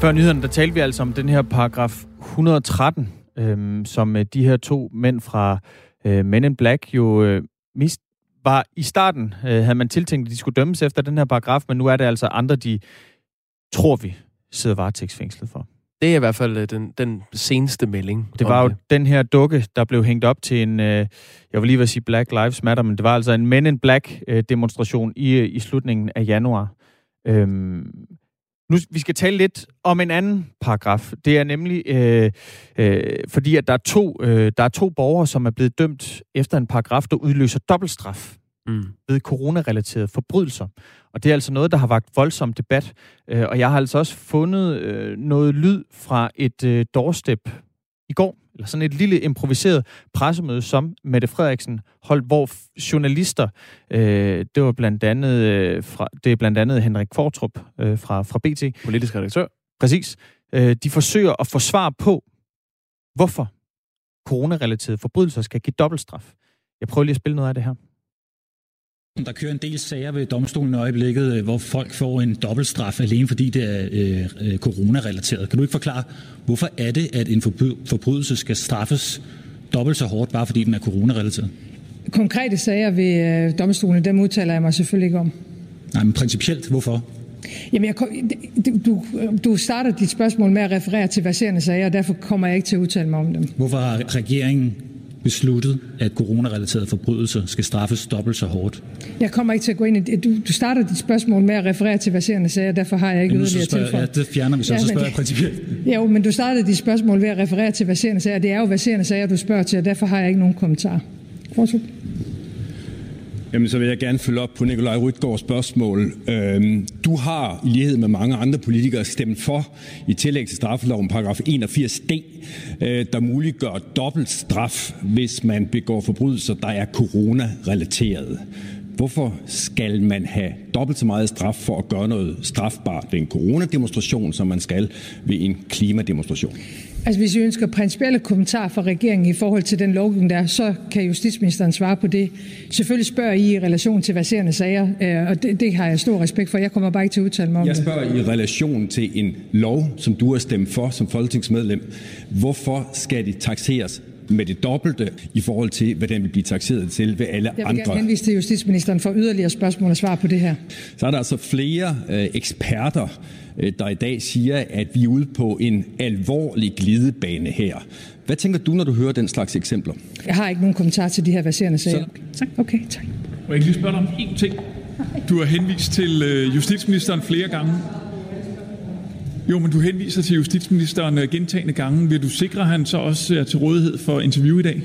Før nyhederne, der talte vi altså om den her paragraf 113, øhm, som øh, de her to mænd fra øh, Men in Black jo øh, mist, var i starten, øh, havde man tiltænkt, at de skulle dømmes efter den her paragraf, men nu er det altså andre, de tror vi sidder varetægtsfængslet for. Det er i hvert fald øh, den, den seneste melding. Det var jo det. den her dukke, der blev hængt op til en, øh, jeg vil lige vil sige Black Lives Matter, men det var altså en Men in Black øh, demonstration i, øh, i slutningen af januar. Øhm, nu, vi skal tale lidt om en anden paragraf. Det er nemlig, øh, øh, fordi at der er, to, øh, der er to borgere, som er blevet dømt efter en paragraf, der udløser dobbeltstraf mm. ved coronarelaterede forbrydelser. Og det er altså noget, der har vagt voldsom debat. Øh, og jeg har altså også fundet øh, noget lyd fra et øh, doorstep i går, eller sådan et lille improviseret pressemøde, som Mette Frederiksen holdt, hvor journalister, øh, det var blandt andet, øh, fra, det er blandt andet Henrik Fortrup øh, fra, fra BT. Politisk redaktør. Præcis. Øh, de forsøger at få svar på, hvorfor coronarelaterede forbrydelser skal give dobbeltstraf. Jeg prøver lige at spille noget af det her. Der kører en del sager ved domstolen i øjeblikket, øh, hvor folk får en dobbeltstraf alene fordi det er øh, øh, coronarelateret. Kan du ikke forklare, hvorfor er det, at en forbrydelse skal straffes dobbelt så hårdt, bare fordi den er coronarelateret? Konkrete sager ved øh, domstolen, dem udtaler jeg mig selvfølgelig ikke om. Nej, men principielt, hvorfor? Jamen, jeg, du, du starter dit spørgsmål med at referere til verserende sager, og derfor kommer jeg ikke til at udtale mig om dem. Hvorfor har regeringen besluttet, at coronarelaterede forbrydelser skal straffes dobbelt så hårdt? Jeg kommer ikke til at gå ind i det. Du, du starter dit spørgsmål med at referere til verserende sager, derfor har jeg ikke yderligere tilføjet. Ja, det fjerner vi så, ja, så spørger jeg principielt. Jo, men du startede dit spørgsmål ved at referere til verserende sager. Det er jo verserende sager, du spørger til, og derfor har jeg ikke nogen kommentar. Fortsæt. Jamen, så vil jeg gerne følge op på Nikolaj Rytgaards spørgsmål. Øhm, du har, i lighed med mange andre politikere, stemt for i tillæg til straffeloven paragraf 81d, øh, der muliggør dobbelt straf, hvis man begår forbrydelser, der er corona-relateret. Hvorfor skal man have dobbelt så meget straf for at gøre noget strafbart ved en coronademonstration, som man skal ved en klimademonstration? Altså hvis I ønsker principielle kommentarer fra regeringen i forhold til den lovgivning, der er, så kan justitsministeren svare på det. Selvfølgelig spørger I i relation til verserende sager, øh, og det, det har jeg stor respekt for. Jeg kommer bare ikke til at udtale mig om det. Jeg spørger det. i relation til en lov, som du har stemt for som folketingsmedlem. Hvorfor skal det taxeres med det dobbelte i forhold til, hvad den vil blive taxeret til ved alle andre. Jeg vil gerne henvise til justitsministeren for yderligere spørgsmål og svar på det her. Så er der altså flere øh, eksperter, øh, der i dag siger, at vi er ude på en alvorlig glidebane her. Hvad tænker du, når du hører den slags eksempler? Jeg har ikke nogen kommentar til de her verserende sager. Så, tak. Okay, tak. Må jeg lige spørge dig om én ting? Du har henvist til øh, justitsministeren flere gange. Jo, men du henviser til justitsministeren øh, gentagende gange. Vil du sikre, at han så også er til rådighed for interview i dag?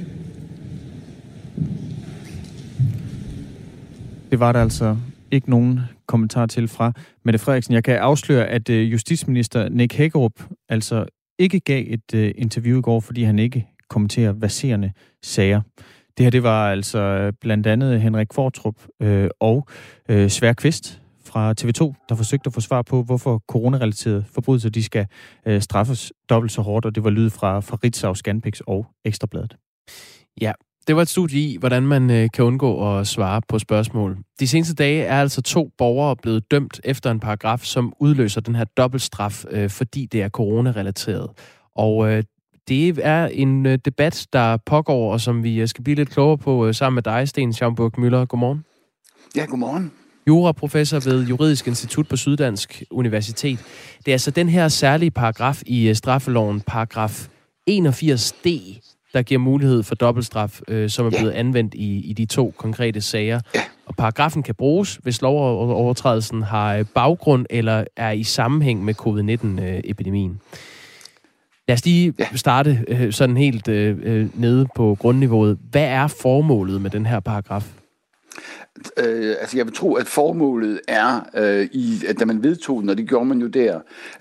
Det var der altså ikke nogen kommentar til fra Mette Frederiksen. Jeg kan afsløre, at øh, justitsminister Nick Hækkerup altså ikke gav et øh, interview i går, fordi han ikke kommenterer baserende sager. Det her, det var altså blandt andet Henrik Fortrup øh, og øh, Svær Kvist, fra TV2, der forsøgte at få svar på, hvorfor coronarelaterede forbrydelser de skal øh, straffes dobbelt så hårdt, og det var lyd fra, fra Ritzau, Scanpix og Ekstrabladet. Ja, det var et studie i, hvordan man øh, kan undgå at svare på spørgsmål. De seneste dage er altså to borgere blevet dømt efter en paragraf, som udløser den her dobbeltstraf, øh, fordi det er coronarelateret. Og øh, det er en øh, debat, der pågår, og som vi øh, skal blive lidt klogere på øh, sammen med dig, Sten Schaumburg Møller. Godmorgen. Ja, godmorgen juraprofessor ved Juridisk Institut på Syddansk Universitet. Det er altså den her særlige paragraf i øh, straffeloven, paragraf 81d, der giver mulighed for dobbeltstraf, øh, som er blevet anvendt i, i de to konkrete sager. Og paragrafen kan bruges, hvis lovovertrædelsen har øh, baggrund eller er i sammenhæng med covid-19-epidemien. Lad os lige starte øh, sådan helt øh, øh, nede på grundniveauet. Hvad er formålet med den her paragraf? Øh, altså jeg vil tro, at formålet er, øh, i, at da man vedtog den, og det gjorde man jo der,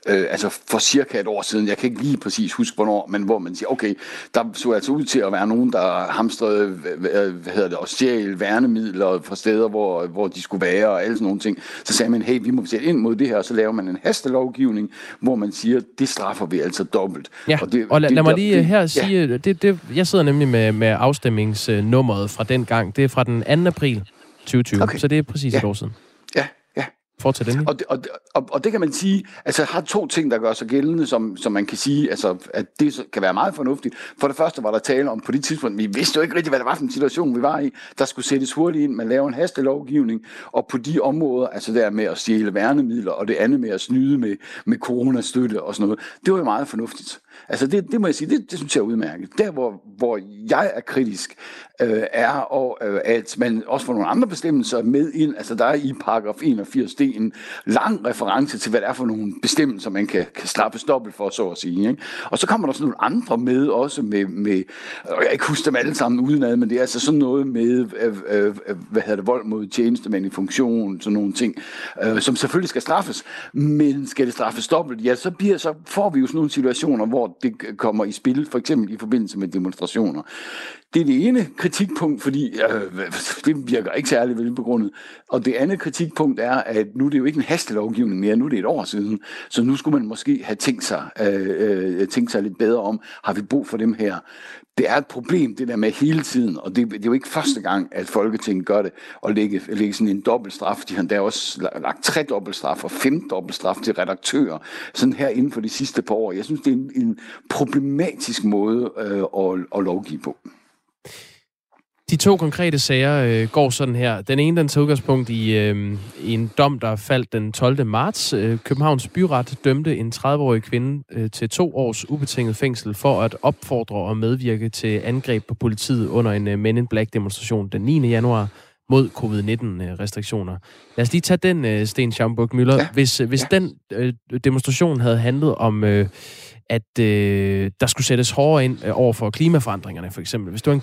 øh, altså for cirka et år siden, jeg kan ikke lige præcis huske hvornår, men hvor man siger, okay, der så altså ud til at være nogen, der hamstrede, hvad hedder det, og stjæl værnemidler fra steder, hvor, hvor de skulle være, og alle sådan nogle ting. Så sagde man, hey, vi må sætte ind mod det her, og så laver man en hastelovgivning, hvor man siger, det straffer vi altså dobbelt. Ja, og, det, og lad, det, lad mig lige det, her sige, ja. det, det, jeg sidder nemlig med, med afstemningsnummeret fra den gang, det er fra den 2. april 2020. Okay. Så det er præcis ja. et år siden. Ja, ja. Fortsæt den. Og, det, og, og, og det kan man sige, altså har to ting, der gør sig gældende, som, som man kan sige, altså, at det kan være meget fornuftigt. For det første var der tale om på det tidspunkt, vi vidste jo ikke rigtig, hvad det var for en situation, vi var i. Der skulle sættes hurtigt ind, man laver en hastelovgivning, og på de områder, altså der med at stjæle værnemidler, og det andet med at snyde med, med coronastøtte og sådan noget, det var jo meget fornuftigt. Altså det, det må jeg sige, det, det synes jeg er udmærket. Der, hvor, hvor jeg er kritisk, øh, er, og, øh, at man også får nogle andre bestemmelser med ind. Altså der er i paragraf 81 det en lang reference til, hvad det er for nogle bestemmelser, man kan, kan straffes dobbelt for, så at sige. Ikke? Og så kommer der sådan nogle andre med, også med, med og jeg ikke huske dem alle sammen udenad, men det er altså sådan noget med, øh, øh, øh hvad hedder det, vold mod tjenestemænd i funktion, sådan nogle ting, øh, som selvfølgelig skal straffes. Men skal det straffes dobbelt, ja, så, bliver, så får vi jo sådan nogle situationer, hvor det kommer i spil, for eksempel i forbindelse med demonstrationer. Det er det ene kritikpunkt, fordi øh, det virker ikke særlig velbegrundet. Og det andet kritikpunkt er, at nu er det jo ikke en hastelovgivning mere, nu er det et år siden. Så nu skulle man måske have tænkt sig, øh, øh, tænkt sig lidt bedre om, har vi brug for dem her? Det er et problem, det der med hele tiden, og det, det er jo ikke første gang, at Folketinget gør det, og lægge, lægge sådan en dobbelt straf. De har der også lagt tre dobbelt straf og fem dobbelt straf til redaktører, sådan her inden for de sidste par år. Jeg synes, det er en, en problematisk måde øh, at, at lovgive på. De to konkrete sager øh, går sådan her. Den ene, den tager udgangspunkt i, øh, i en dom, der faldt den 12. marts. Øh, Københavns Byret dømte en 30-årig kvinde øh, til to års ubetinget fængsel for at opfordre og medvirke til angreb på politiet under en øh, Men in Black demonstration den 9. januar mod covid-19-restriktioner. Lad os lige tage den, øh, Sten Schaumburg Møller. Ja. Hvis, øh, hvis ja. den øh, demonstration havde handlet om... Øh, at øh, der skulle sættes hårdere ind øh, over for klimaforandringerne, for eksempel. Hvis det var en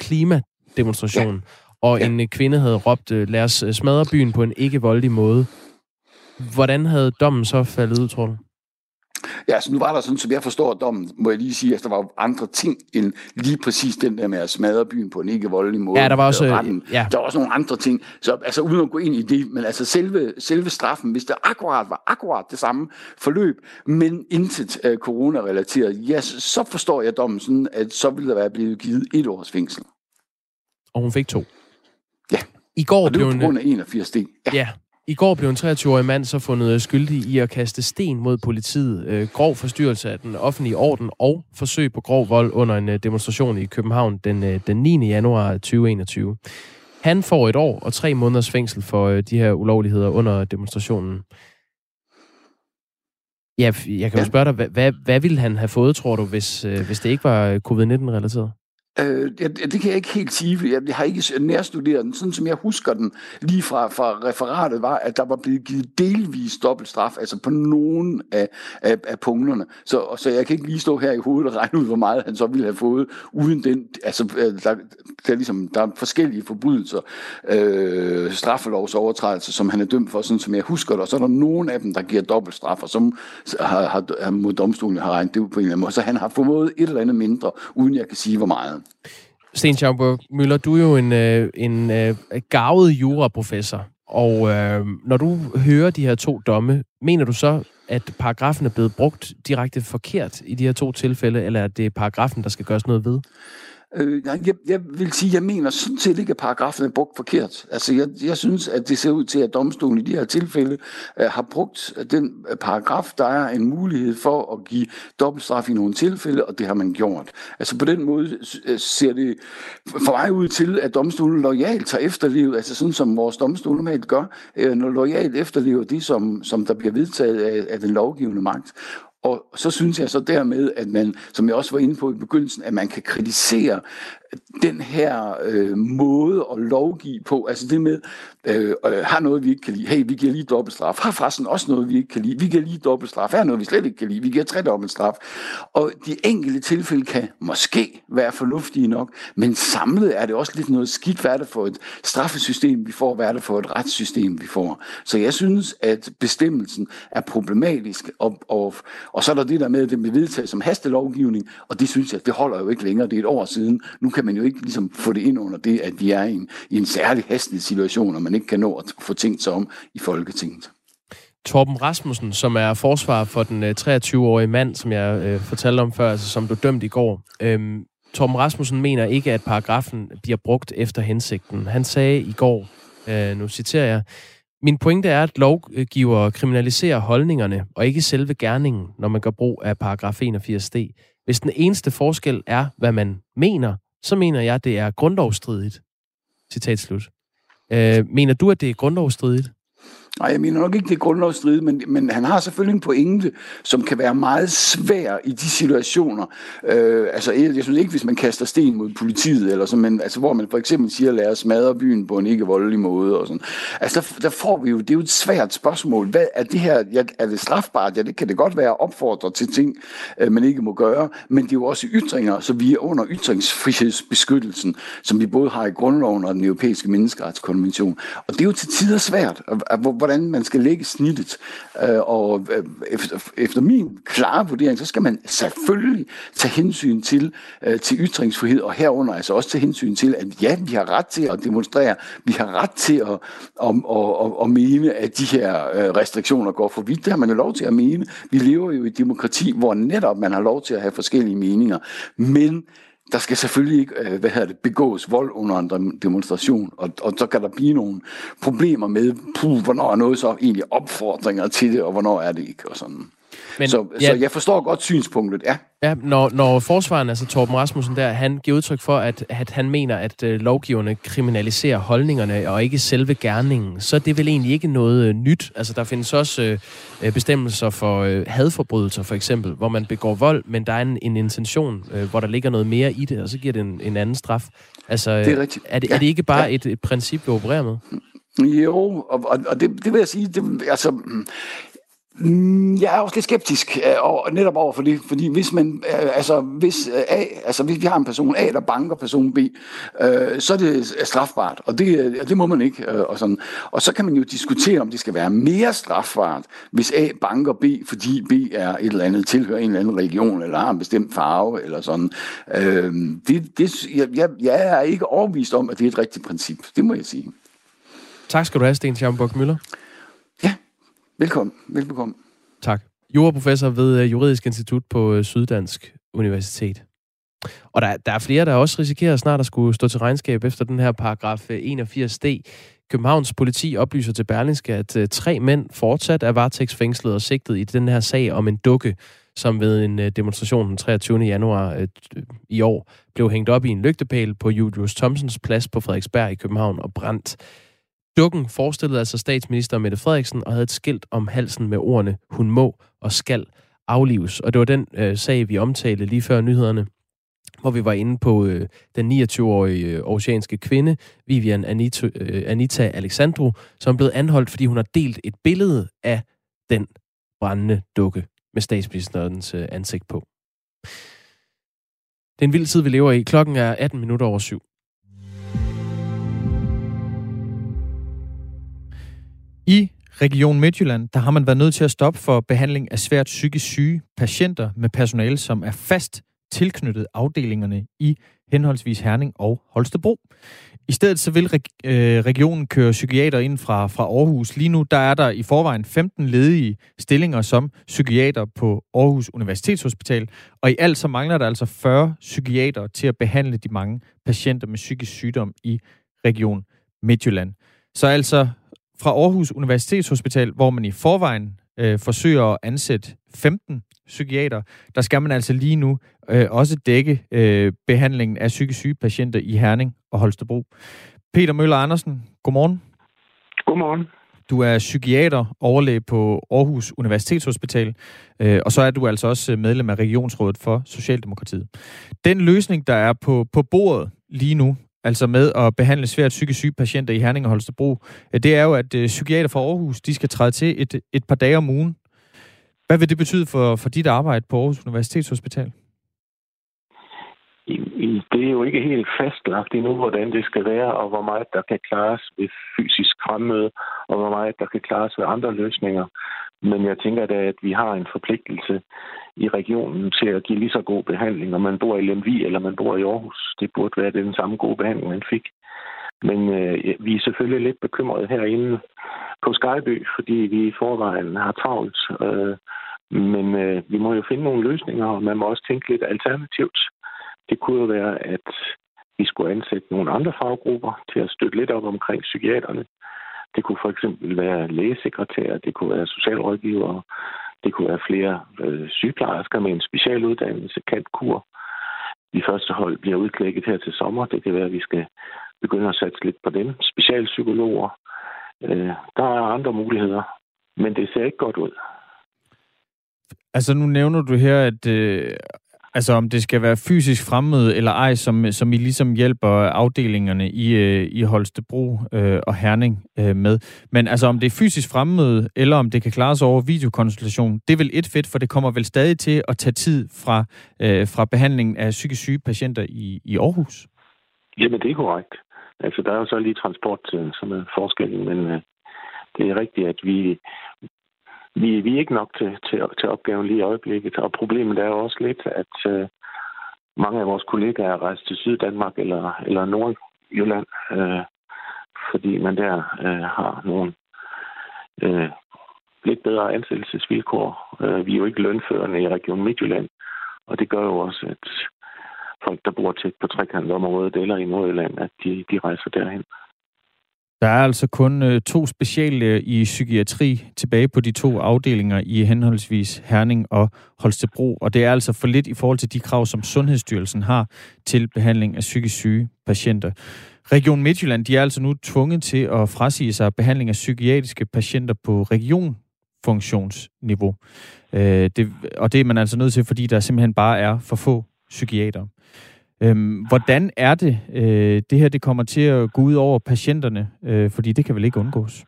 klimademonstration, ja. og ja. en øh, kvinde havde råbt, øh, lad os smadre byen på en ikke-voldelig måde, hvordan havde dommen så faldet ud, tror du? Ja, så nu var der sådan, som jeg forstår dommen, må jeg lige sige, at der var andre ting end lige præcis den der med at smadre byen på en ikke voldelig måde. Ja, der var også... Retten. Ja. Der var også nogle andre ting. Så altså uden at gå ind i det, men altså selve, selve straffen, hvis det akkurat var akkurat det samme forløb, men intet uh, corona-relateret, ja, så forstår jeg dommen sådan, at så ville der være blevet givet et års fængsel. Og hun fik to. Ja. I går og det var på grund af 81 Ja. ja. I går blev en 23-årig mand så fundet skyldig i at kaste sten mod politiet, øh, grov forstyrrelse af den offentlige orden og forsøg på grov vold under en øh, demonstration i København den, øh, den 9. januar 2021. Han får et år og tre måneders fængsel for øh, de her ulovligheder under demonstrationen. Ja, jeg kan jo spørge dig, hvad, hvad, hvad ville han have fået, tror du, hvis, øh, hvis det ikke var covid-19-relateret? Øh, det, det kan jeg ikke helt sige, jeg, jeg har ikke nærstuderet den. Sådan som jeg husker den lige fra, fra referatet var, at der var blevet givet delvis dobbeltstraf, altså på nogen af, af, af punkterne. Så, så jeg kan ikke lige stå her i hovedet og regne ud, hvor meget han så ville have fået, uden den, altså øh, der, der, er, ligesom, der er forskellige forbrydelser, øh, straffelovsovertrædelser, som han er dømt for, sådan som jeg husker det, og så er der nogen af dem, der giver dobbeltstraf, og som har, har, har mod domstolen har regnet det ud på en eller anden måde. Så han har fået et eller andet mindre, uden jeg kan sige, hvor meget. Sten Schaumburg Møller, du er jo en, øh, en øh, gavet juraprofessor, og øh, når du hører de her to domme, mener du så, at paragrafen er blevet brugt direkte forkert i de her to tilfælde, eller er det paragrafen, der skal gøres noget ved? Øh, jeg, jeg vil sige, jeg mener sådan set ikke, at paragrafen er brugt forkert. Altså, jeg, jeg synes, at det ser ud til, at domstolen i de her tilfælde øh, har brugt den paragraf. Der er en mulighed for at give dobbeltstraf i nogle tilfælde, og det har man gjort. Altså, på den måde øh, ser det for mig ud til, at domstolen lojalt tager efterlevet, altså sådan som vores domstol normalt gør, øh, når lojalt efterlever de, som, som der bliver vedtaget af, af den lovgivende magt. Og så synes jeg så dermed, at man, som jeg også var inde på i begyndelsen, at man kan kritisere den her øh, måde at lovgive på, altså det med, øh, øh, har noget, vi ikke kan lide, hey, vi giver lige dobbeltstraf, har forresten også noget, vi ikke kan lide, vi giver lige dobbelt straf, har noget, vi slet ikke kan lide, vi giver tre dobbeltstraf. Og de enkelte tilfælde kan måske være fornuftige nok, men samlet er det også lidt noget skidt, hvad er det for et straffesystem, vi får, hvad er det for et retssystem, vi får. Så jeg synes, at bestemmelsen er problematisk, og, og, og så er der det der med, at det bliver vedtaget som hastelovgivning, og det synes jeg, det holder jo ikke længere, det er et år siden, nu kan man jo ikke ligesom få det ind under det, at vi er i en, i en særlig hastig situation, og man ikke kan nå at få tænkt sig om i Folketinget. Torben Rasmussen, som er forsvar for den øh, 23-årige mand, som jeg øh, fortalte om før, altså, som blev dømt i går. Øhm, Torben Rasmussen mener ikke, at paragrafen bliver brugt efter hensigten. Han sagde i går, øh, nu citerer jeg, min pointe er, at lovgiver kriminaliserer holdningerne, og ikke selve gerningen, når man gør brug af paragraf 81d. Hvis den eneste forskel er, hvad man mener, så mener jeg, det er grundlovsstridigt. Citat slut. Øh, mener du, at det er grundlovsstridigt? Nej, jeg mener nok ikke, det er grundlovsstridigt, men, men han har selvfølgelig en pointe, som kan være meget svær i de situationer. Øh, altså, jeg, jeg synes ikke, hvis man kaster sten mod politiet, eller sådan, men, altså, hvor man for eksempel siger, lad os smadre byen på en ikke voldelig måde. Og sådan. Altså, der, der får vi jo, det er jo et svært spørgsmål. Hvad er det her, ja, er det strafbart? Ja, det kan det godt være opfordret til ting, øh, man ikke må gøre, men det er jo også ytringer, så vi er under ytringsfrihedsbeskyttelsen, som vi både har i grundloven og den europæiske menneskeretskonvention. Og det er jo til tider svært, hvordan man skal lægge snittet. Øh, og øh, efter, min klare vurdering, så skal man selvfølgelig tage hensyn til, øh, til ytringsfrihed, og herunder altså også tage hensyn til, at ja, vi har ret til at demonstrere, vi har ret til at, at, at, at, at mene, at de her restriktioner går for vidt. Det har man jo lov til at mene. Vi lever jo i et demokrati, hvor netop man har lov til at have forskellige meninger. Men der skal selvfølgelig ikke øh, hvad hedder det, begås vold under en demonstration, og, og så kan der blive nogle problemer med, puh, hvornår er noget så egentlig opfordringer til det, og hvornår er det ikke, og sådan. Men, så, ja, så jeg forstår godt synspunktet, ja. Ja, når, når forsvaren, altså Torben Rasmussen der, han giver udtryk for, at, at han mener, at øh, lovgiverne kriminaliserer holdningerne og ikke selve gerningen, så er det vel egentlig ikke noget øh, nyt. Altså der findes også øh, øh, bestemmelser for øh, hadforbrydelser for eksempel, hvor man begår vold, men der er en, en intention, øh, hvor der ligger noget mere i det, og så giver det en, en anden straf. Altså, det er, rigtigt. er, det, ja. er det ikke bare ja. et, et princip, vi opererer med? Jo, og, og, det, det vil jeg sige, det, altså, Mm, jeg er også lidt skeptisk øh, og netop over for det, fordi hvis man, øh, altså hvis øh, A, altså hvis vi har en person A, der banker person B, øh, så er det strafbart, og det, det må man ikke. Øh, og, sådan. og så kan man jo diskutere, om det skal være mere strafbart, hvis A banker B, fordi B er et eller andet, tilhører en eller anden region, eller har en bestemt farve, eller sådan. Øh, det, det, jeg, jeg er ikke overbevist om, at det er et rigtigt princip. Det må jeg sige. Tak skal du have, Sten Schaumburg-Müller. Velkommen. Velbekomme. Tak. Juraprofessor ved øh, Juridisk Institut på øh, Syddansk Universitet. Og der, der er flere, der også risikerer snart at skulle stå til regnskab efter den her paragraf øh, 81d. Københavns politi oplyser til Berlingske, at tre mænd fortsat er varetægtsfængslet og sigtet i den her sag om en dukke, som ved en demonstration den 23. januar i år blev hængt op i en lygtepæl på Julius Thomsens plads på Frederiksberg i København og brændt. Dukken forestillede altså statsminister Mette Frederiksen og havde et skilt om halsen med ordene, hun må og skal aflives. Og det var den øh, sag, vi omtalte lige før nyhederne, hvor vi var inde på øh, den 29-årige øh, oceanske kvinde, Vivian Anita, øh, Anita Alexandro, som blev anholdt, fordi hun har delt et billede af den brændende dukke med statsministerens øh, ansigt på. Det er en vild tid, vi lever i. Klokken er 18 minutter over syv. I Region Midtjylland, der har man været nødt til at stoppe for behandling af svært psykisk syge patienter med personale, som er fast tilknyttet afdelingerne i henholdsvis Herning og Holstebro. I stedet så vil øh, regionen køre psykiater ind fra, fra Aarhus. Lige nu der er der i forvejen 15 ledige stillinger som psykiater på Aarhus Universitetshospital, og i alt så mangler der altså 40 psykiater til at behandle de mange patienter med psykisk sygdom i Region Midtjylland. Så altså fra Aarhus Universitetshospital, hvor man i forvejen øh, forsøger at ansætte 15 psykiater, der skal man altså lige nu øh, også dække øh, behandlingen af psykisk syge patienter i Herning og Holstebro. Peter Møller Andersen, godmorgen. Godmorgen. Du er psykiater, overlæge på Aarhus Universitetshospital, øh, og så er du altså også medlem af Regionsrådet for Socialdemokratiet. Den løsning, der er på, på bordet lige nu, altså med at behandle svært psykisk syge patienter i Herning og Holstebro, øh, det er jo, at øh, psykiater fra Aarhus, de skal træde til et, et par dage om ugen. Hvad vil det betyde for, for dit arbejde på Aarhus Universitetshospital? Det er jo ikke helt fastlagt endnu, hvordan det skal være, og hvor meget der kan klares ved fysisk fremmøde, og hvor meget der kan klares ved andre løsninger. Men jeg tænker da, at vi har en forpligtelse i regionen til at give lige så god behandling, om man bor i Lemvi eller man bor i Aarhus. Det burde være den samme gode behandling, man fik. Men øh, vi er selvfølgelig lidt bekymrede herinde på Skyby, fordi vi i forvejen har travlt. Øh, men øh, vi må jo finde nogle løsninger, og man må også tænke lidt alternativt. Det kunne jo være, at vi skulle ansætte nogle andre faggrupper til at støtte lidt op omkring psykiaterne. Det kunne for eksempel være lægesekretærer, det kunne være socialrådgivere, det kunne være flere øh, sygeplejersker med en specialuddannelse, kantkur. De første hold bliver udklækket her til sommer. Det kan være, at vi skal begynde at satse lidt på dem. Specialpsykologer. Øh, der er andre muligheder, men det ser ikke godt ud. Altså nu nævner du her, at øh, altså om det skal være fysisk fremmøde eller ej, som, som I ligesom hjælper afdelingerne i, øh, i Holstebro øh, og Herning øh, med. Men altså om det er fysisk fremmøde, eller om det kan klares over videokonsultation, det er vel et fedt, for det kommer vel stadig til at tage tid fra, øh, fra behandlingen af psykisk syge patienter i, i Aarhus? Jamen det er korrekt. Altså der er jo så lige transport, som er forskellen, men øh, det er rigtigt, at vi, vi, vi er ikke nok til, til, til opgaven lige i øjeblikket. Og problemet er også lidt, at øh, mange af vores kollegaer er rejst til Syddanmark eller, eller Nordjylland, øh, fordi man der øh, har nogle øh, lidt bedre ansættelsesvilkår. Øh, vi er jo ikke lønførende i Region Midtjylland, og det gør jo også, at folk, der bor tæt på trekantområdet eller i Nordjylland, at de, de rejser derhen. Der er altså kun øh, to speciale øh, i psykiatri tilbage på de to afdelinger i henholdsvis Herning og Holstebro, og det er altså for lidt i forhold til de krav, som Sundhedsstyrelsen har til behandling af psykisk syge patienter. Region Midtjylland de er altså nu tvunget til at frasige sig behandling af psykiatriske patienter på regionfunktionsniveau. Øh, det, og det er man altså nødt til, fordi der simpelthen bare er for få psykiater. Øhm, hvordan er det, øh, det her det kommer til at gå ud over patienterne? Øh, fordi det kan vel ikke undgås?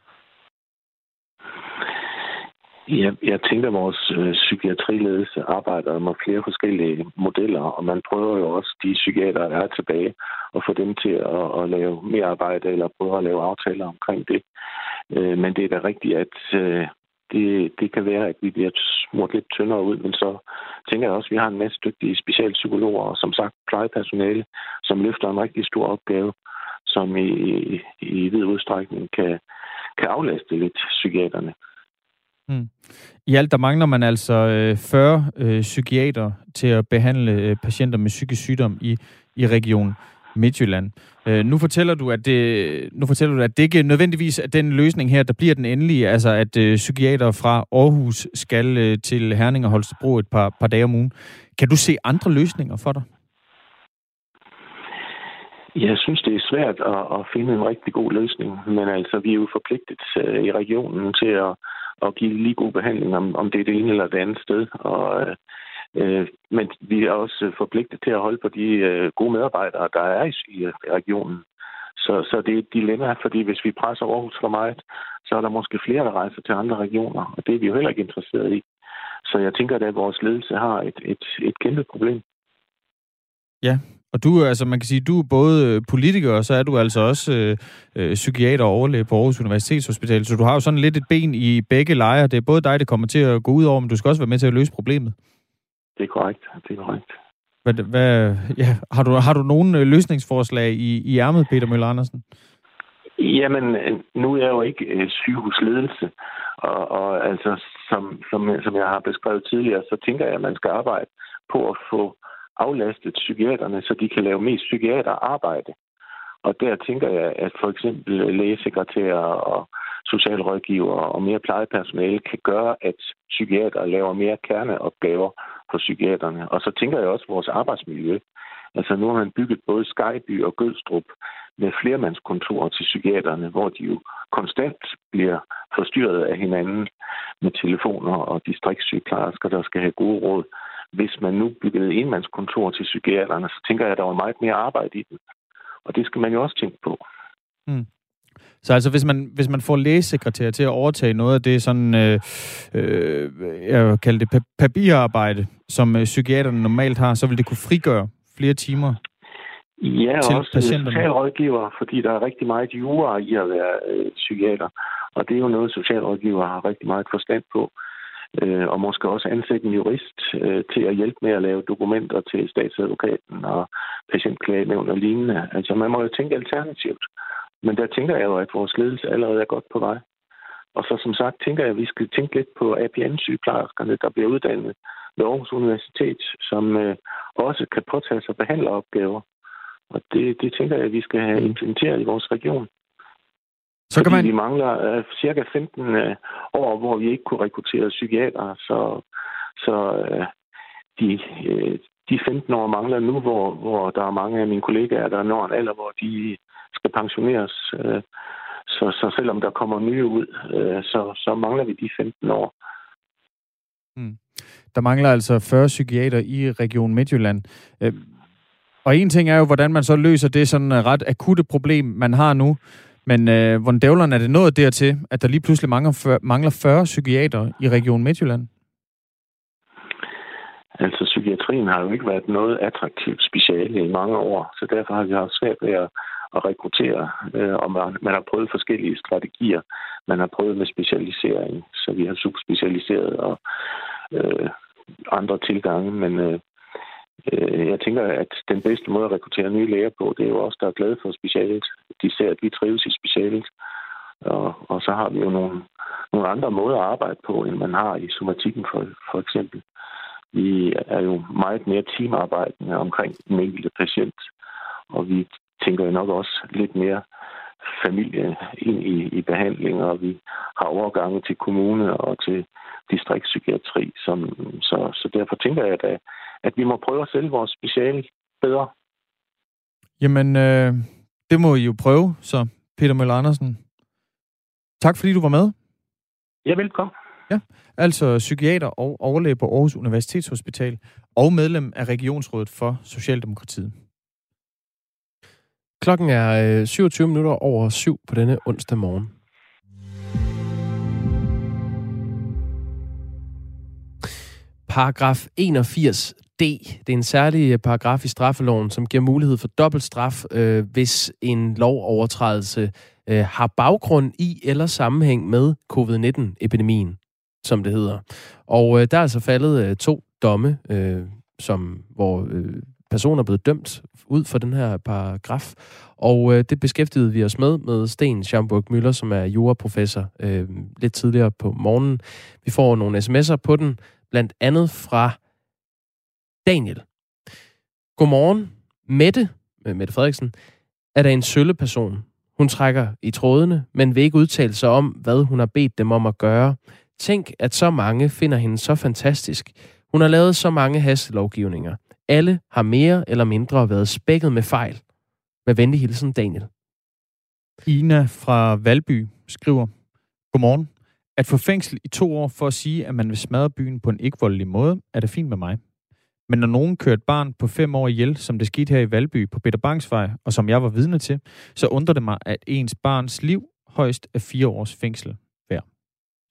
Jeg, jeg tænker, at vores øh, psykiatriledelse arbejder med flere forskellige modeller, og man prøver jo også de psykiater, der er tilbage, at få dem til at, at lave mere arbejde eller prøve at lave aftaler omkring det. Øh, men det er da rigtigt, at øh, det, det kan være, at vi bliver smurt lidt tyndere ud, men så tænker jeg også, at vi har en masse dygtige specialpsykologer, og som sagt plejepersonale, som løfter en rigtig stor opgave, som i, i, i vid udstrækning kan, kan aflaste lidt psykiaterne. Mm. I alt der mangler man altså 40 øh, øh psykiater til at behandle øh, patienter med psykisk sygdom i, i regionen. Midtjylland. Øh, nu fortæller du, at det, nu fortæller du, at det ikke nødvendigvis er den løsning her, der bliver den endelige, altså at øh, psykiater fra Aarhus skal øh, til Herning og Holstebro et par, par dage om ugen. Kan du se andre løsninger for dig? Jeg synes, det er svært at, at finde en rigtig god løsning, men altså, vi er jo forpligtet øh, i regionen til at, at give lige god behandling, om, om det er det ene eller det andet sted. Og øh, Øh, men vi er også forpligtet til at holde på de øh, gode medarbejdere, der er i, i regionen. Så, så det er et dilemma, fordi hvis vi presser Aarhus for meget, så er der måske flere, der rejser til andre regioner, og det er vi jo heller ikke interesseret i. Så jeg tænker, at vores ledelse har et, et, et kæmpe problem. Ja, og du, altså man kan sige, du er både politiker, og så er du altså også øh, øh, psykiater og overlæge på Aarhus Universitetshospital, så du har jo sådan lidt et ben i begge lejre. Det er både dig, det kommer til at gå ud over, men du skal også være med til at løse problemet. Det er korrekt. Det er korrekt. Hvad, hvad, ja, har, du, har du nogen øh, løsningsforslag i, i ærmet, Peter Møller Andersen? Jamen, nu er jeg jo ikke øh, sygehusledelse, og, og altså, som, som, som jeg har beskrevet tidligere, så tænker jeg, at man skal arbejde på at få aflastet psykiaterne, så de kan lave mest psykiaterarbejde. Og der tænker jeg, at for eksempel lægesekretærer og socialrådgiver og mere plejepersonale kan gøre, at psykiater laver mere kerneopgaver for psykiaterne. Og så tænker jeg også vores arbejdsmiljø. Altså nu har man bygget både Skyby og Gødstrup med flermandskontorer til psykiaterne, hvor de jo konstant bliver forstyrret af hinanden med telefoner og distriktssygeplejersker, der skal have gode råd. Hvis man nu byggede enmandskontor til psykiaterne, så tænker jeg, at der var meget mere arbejde i den. Og det skal man jo også tænke på. Mm. Så altså, hvis man, hvis man får lægesekretær til at overtage noget af det sådan, øh, øh, jeg vil kalde det papirarbejde, som øh, psykiaterne normalt har, så vil det kunne frigøre flere timer Ja, og også patienterne. socialrådgiver, fordi der er rigtig meget jura i at være øh, psykiater. Og det er jo noget, socialrådgiver har rigtig meget forstand på. Øh, og måske også ansætte en jurist øh, til at hjælpe med at lave dokumenter til statsadvokaten og patientklagenævn og lignende. Altså man må jo tænke alternativt. Men der tænker jeg jo, at vores ledelse allerede er godt på vej. Og så som sagt tænker jeg, at vi skal tænke lidt på APN-sygeplejerskerne, der bliver uddannet ved Aarhus Universitet, som øh, også kan påtage sig behandleropgaver. Og det, det tænker jeg, at vi skal have implementeret i vores region. Så kan man... vi mangler uh, cirka 15 uh, år, hvor vi ikke kunne rekruttere psykiater, så, så uh, de, uh, de 15 år mangler nu, hvor, hvor der er mange af mine kollegaer, der når en alder, hvor de skal pensioneres. Øh, så, så selvom der kommer nye ud, øh, så, så mangler vi de 15 år. Mm. Der mangler altså 40 psykiater i Region Midtjylland. Øh, og en ting er jo, hvordan man så løser det sådan øh, ret akutte problem, man har nu. Men øh, hvordan dævlerne er det nået dertil, at der lige pludselig mangler, mangler 40 psykiater i Region Midtjylland? Altså, psykiatrien har jo ikke været noget attraktivt speciale i mange år, så derfor har vi haft svært ved at, at rekruttere, øh, og man, man har prøvet forskellige strategier. Man har prøvet med specialisering, så vi har subspecialiseret og øh, andre tilgange, men øh, øh, jeg tænker, at den bedste måde at rekruttere nye læger på, det er jo også, der er glade for specialet. De ser, at vi trives i specialet. Og, og så har vi jo nogle, nogle andre måder at arbejde på, end man har i somatikken for, for eksempel. Vi er jo meget mere teamarbejdende omkring den enkelte patient, og vi tænker jo nok også lidt mere familie ind i, i behandling, og vi har overgange til kommune og til distriktspsykiatri. Som, så, så derfor tænker jeg, at, at vi må prøve at sælge vores speciale bedre. Jamen, øh, det må I jo prøve, så Peter Møller Andersen. Tak fordi du var med. Ja, velkommen. Ja, altså psykiater og overlæge på Aarhus Universitetshospital og medlem af Regionsrådet for Socialdemokratiet. Klokken er øh, 27 minutter over syv på denne onsdag morgen. Paragraf 81D. Det er en særlig øh, paragraf i straffeloven, som giver mulighed for dobbelt straf, øh, hvis en lovovertrædelse øh, har baggrund i eller sammenhæng med covid-19-epidemien, som det hedder. Og øh, der er altså faldet øh, to domme, øh, som, hvor øh, personer er blevet dømt ud for den her paragraf. Og øh, det beskæftigede vi os med med Sten Schamburg Møller, som er juraprofessor øh, lidt tidligere på morgenen. Vi får nogle sms'er på den, blandt andet fra Daniel. Godmorgen. Mette, øh, Mette Frederiksen, er der en sølle person. Hun trækker i trådene, men vil ikke udtale sig om, hvad hun har bedt dem om at gøre. Tænk, at så mange finder hende så fantastisk. Hun har lavet så mange hastelovgivninger. Alle har mere eller mindre været spækket med fejl. Med venlig hilsen, Daniel. Ina fra Valby skriver, Godmorgen. At få fængsel i to år for at sige, at man vil smadre byen på en ikke-voldelig måde, er det fint med mig. Men når nogen kører et barn på fem år ihjel, som det skete her i Valby på Peter Bangsvej, og som jeg var vidne til, så undrer det mig, at ens barns liv højst er fire års fængsel.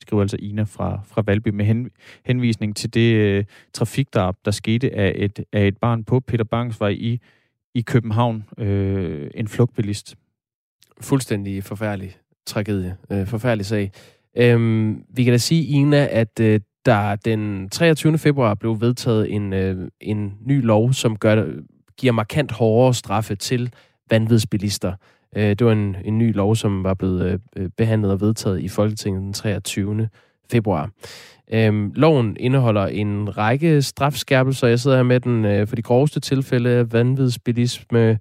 Skriver altså Ina fra, fra Valby med hen, henvisning til det øh, trafikdrab, der skete af et, af et barn på Peter Bangsvej i, i København. Øh, en flugtbilist. Fuldstændig forfærdelig tragedie. Øh, forfærdelig sag. Øhm, vi kan da sige, Ina, at øh, der den 23. februar blev vedtaget en, øh, en ny lov, som gør, giver markant hårdere straffe til vanvidsbilister. Øh, det var en, en ny lov, som var blevet øh, øh, behandlet og vedtaget i Folketinget den 23. februar. Øhm, loven indeholder en række strafskærpelser. Jeg sidder her med den øh, for de groveste tilfælde af vanvidsbilisme,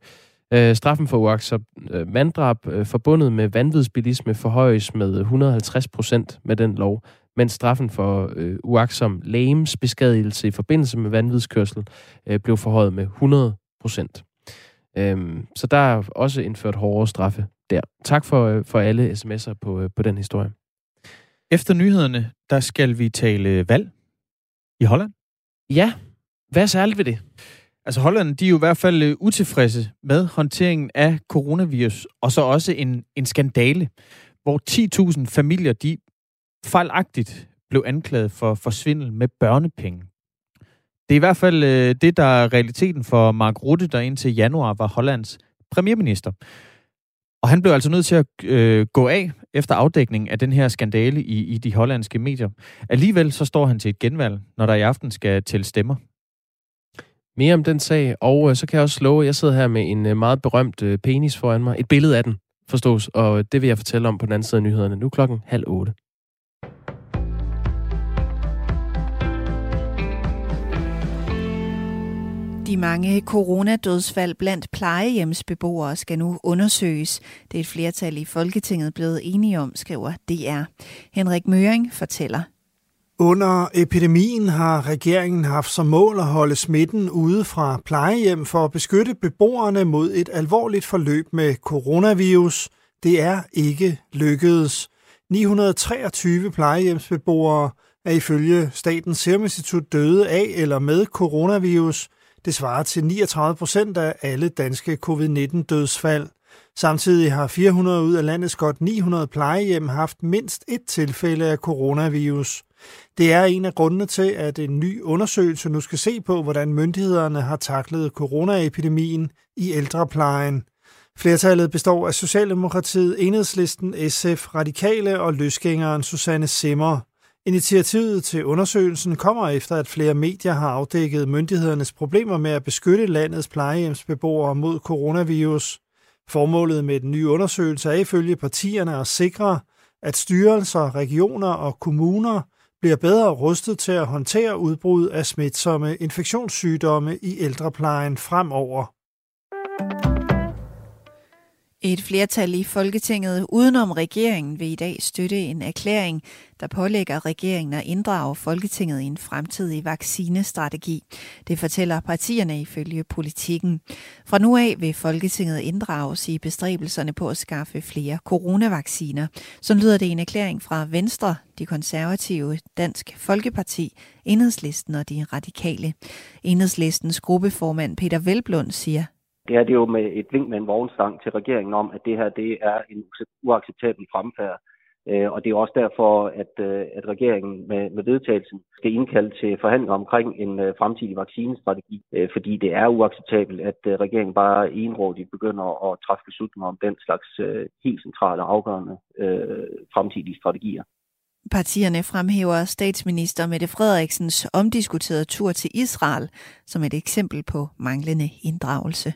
Øh, straffen for uaksomt øh, manddrab øh, forbundet med vanvidsbilisme forhøjes med 150 procent med den lov, mens straffen for øh, uaksom lægemsbeskadigelse i forbindelse med vanvidskørsel øh, blev forhøjet med 100 procent. Øhm, så der er også indført hårdere straffe der. Tak for, øh, for alle sms'er på, øh, på den historie. Efter nyhederne, der skal vi tale valg i Holland. Ja, hvad er særligt ved det? Altså Holland, de er jo i hvert fald øh, utilfredse med håndteringen af coronavirus, og så også en, en skandale, hvor 10.000 familier, de fejlagtigt blev anklaget for, for svindel med børnepenge. Det er i hvert fald øh, det, der er realiteten for Mark Rutte, der indtil januar var Hollands premierminister. Og han blev altså nødt til at øh, gå af efter afdækningen af den her skandale i, i de hollandske medier. Alligevel så står han til et genvalg, når der i aften skal tælle stemmer. Mere om den sag, og øh, så kan jeg også slå, at jeg sidder her med en øh, meget berømt øh, penis foran mig. Et billede af den, forstås, og øh, det vil jeg fortælle om på den anden side af nyhederne. Nu klokken halv otte. De mange coronadødsfald blandt plejehjemsbeboere skal nu undersøges. Det er et flertal i Folketinget blevet enige om, skriver DR. Henrik Møring fortæller. Under epidemien har regeringen haft som mål at holde smitten ude fra plejehjem for at beskytte beboerne mod et alvorligt forløb med coronavirus. Det er ikke lykkedes. 923 plejehjemsbeboere er ifølge Statens Serum Institut døde af eller med coronavirus. Det svarer til 39 procent af alle danske covid-19-dødsfald. Samtidig har 400 ud af landets godt 900 plejehjem haft mindst et tilfælde af coronavirus. Det er en af grundene til, at en ny undersøgelse nu skal se på, hvordan myndighederne har taklet coronaepidemien i ældreplejen. Flertallet består af Socialdemokratiet, Enhedslisten, SF, Radikale og løsgængeren Susanne Simmer. Initiativet til undersøgelsen kommer efter, at flere medier har afdækket myndighedernes problemer med at beskytte landets plejehjemsbeboere mod coronavirus. Formålet med den nye undersøgelse er ifølge partierne at sikre, at styrelser, regioner og kommuner bliver bedre rustet til at håndtere udbrud af smitsomme infektionssygdomme i ældreplejen fremover. Et flertal i Folketinget udenom regeringen vil i dag støtte en erklæring, der pålægger regeringen at inddrage Folketinget i en fremtidig vaccinestrategi. Det fortæller partierne ifølge politikken. Fra nu af vil Folketinget inddrages i bestræbelserne på at skaffe flere coronavacciner. Så lyder det en erklæring fra Venstre, de konservative, Dansk Folkeparti, Enhedslisten og de radikale. Enhedslistens gruppeformand Peter Velblund siger, det her det er jo med et vink med en vognstang til regeringen om, at det her det er en uacceptabel fremfærd. Øh, og det er også derfor, at, øh, at regeringen med, med vedtagelsen skal indkalde til forhandlinger omkring en øh, fremtidig vaccinestrategi, fordi det er uacceptabelt, at regeringen bare enrådigt begynder at træffe beslutninger om den slags helt centrale og afgørende fremtidige strategier. Partierne fremhæver statsminister Mette Frederiksens omdiskuterede tur til Israel som et eksempel på manglende inddragelse.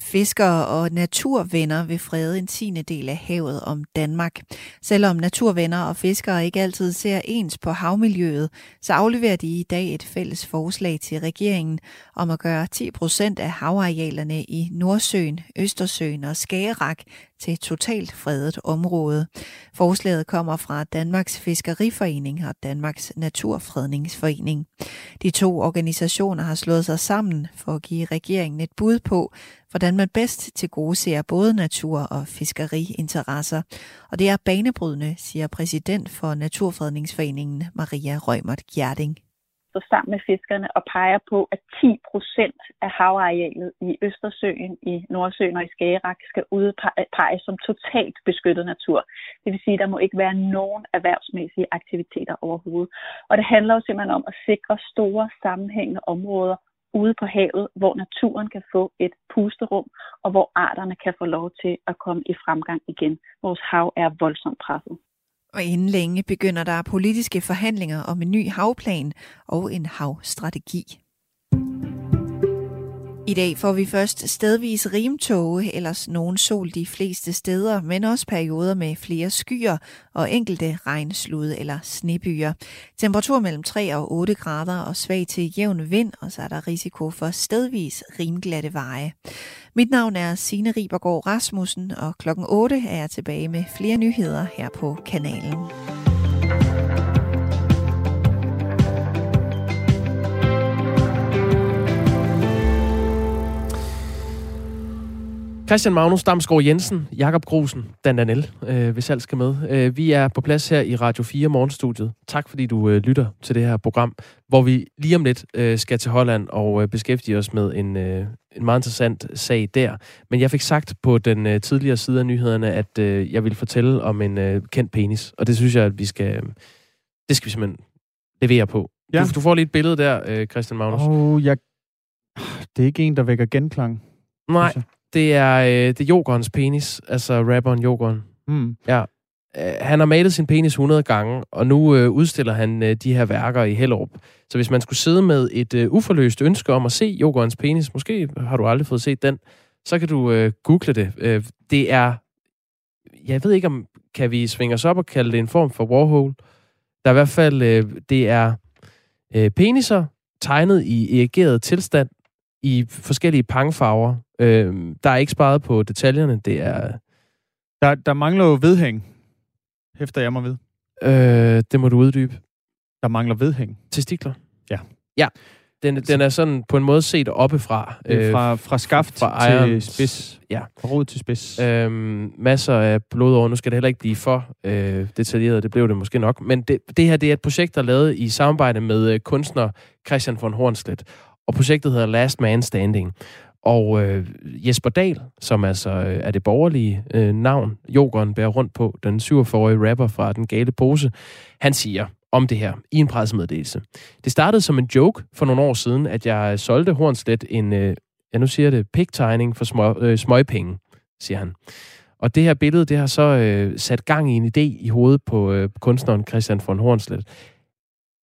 Fiskere og naturvenner vil frede en tiende del af havet om Danmark. Selvom naturvenner og fiskere ikke altid ser ens på havmiljøet, så afleverer de i dag et fælles forslag til regeringen om at gøre 10 procent af havarealerne i Nordsøen, Østersøen og Skagerrak til totalt fredet område. Forslaget kommer fra Danmarks Fiskeriforening og Danmarks Naturfredningsforening. De to organisationer har slået sig sammen for at give regeringen et bud på, hvordan man bedst til gode ser både natur- og fiskeriinteresser. Og det er banebrydende, siger præsident for Naturfredningsforeningen Maria Rømert Gjerding står sammen med fiskerne og peger på, at 10 procent af havarealet i Østersøen, i Nordsøen og i Skagerrak skal udpeges som totalt beskyttet natur. Det vil sige, at der må ikke være nogen erhvervsmæssige aktiviteter overhovedet. Og det handler jo simpelthen om at sikre store sammenhængende områder ude på havet, hvor naturen kan få et pusterum, og hvor arterne kan få lov til at komme i fremgang igen. Vores hav er voldsomt presset. Og inden længe begynder der politiske forhandlinger om en ny havplan og en havstrategi. I dag får vi først stedvis rimtåge, ellers nogen sol de fleste steder, men også perioder med flere skyer og enkelte regnslude eller snebyer. Temperatur mellem 3 og 8 grader og svag til jævn vind, og så er der risiko for stedvis rimglatte veje. Mit navn er Signe Ribergaard Rasmussen, og klokken 8 er jeg tilbage med flere nyheder her på kanalen. Christian Magnus Damsgaard Jensen, Jakob Grusen, Dan Danel, øh, hvis alt skal med. Øh, vi er på plads her i Radio 4 Morgenstudiet. Tak fordi du øh, lytter til det her program, hvor vi lige om lidt øh, skal til Holland og øh, beskæftige os med en, øh, en meget interessant sag der. Men jeg fik sagt på den øh, tidligere side af nyhederne, at øh, jeg ville fortælle om en øh, kendt penis, og det synes jeg, at vi skal, det skal vi simpelthen levere på. Ja. Du, du får lige et billede der, øh, Christian Magnus. Oh, jeg... Det er ikke en, der vækker genklang. Nej, det er, øh, det er Jokons penis, altså rapperen Jokeren. Mm. Ja. Øh, han har malet sin penis 100 gange, og nu øh, udstiller han øh, de her værker i Hellerup. Så hvis man skulle sidde med et øh, uforløst ønske om at se Jokons penis, måske har du aldrig fået set den, så kan du øh, google det. Øh, det er, jeg ved ikke om, kan vi svinge os op og kalde det en form for Warhol? Der er i hvert fald, øh, det er øh, peniser, tegnet i erigeret tilstand i forskellige pangfarver. Øh, der er ikke sparet på detaljerne. Det er... Der, der mangler jo vedhæng, hæfter jeg mig ved. Øh, det må du uddybe. Der mangler vedhæng. Testikler? Ja. Ja. Den, den er sådan på en måde set oppefra. Øh, fra, fra skaft fra til spids. Ja. Fra rod til spids. Øhm, masser af blodår. Nu skal det heller ikke blive for øh, detaljeret. Det blev det måske nok. Men det, det her det er et projekt, der er lavet i samarbejde med øh, kunstner Christian von Hornslet. Og projektet hedder Last Man Standing. Og øh, Jesper Dahl, som altså øh, er det borgerlige øh, navn, Jokeren bærer rundt på, den 47-årige rapper fra Den Gale Pose, han siger om det her i en pressemeddelelse. Det startede som en joke for nogle år siden, at jeg solgte Hornslet en, øh, ja nu siger det, pigtegning for små, øh, smøgpenge, siger han. Og det her billede, det har så øh, sat gang i en idé i hovedet på øh, kunstneren Christian von Hornslet.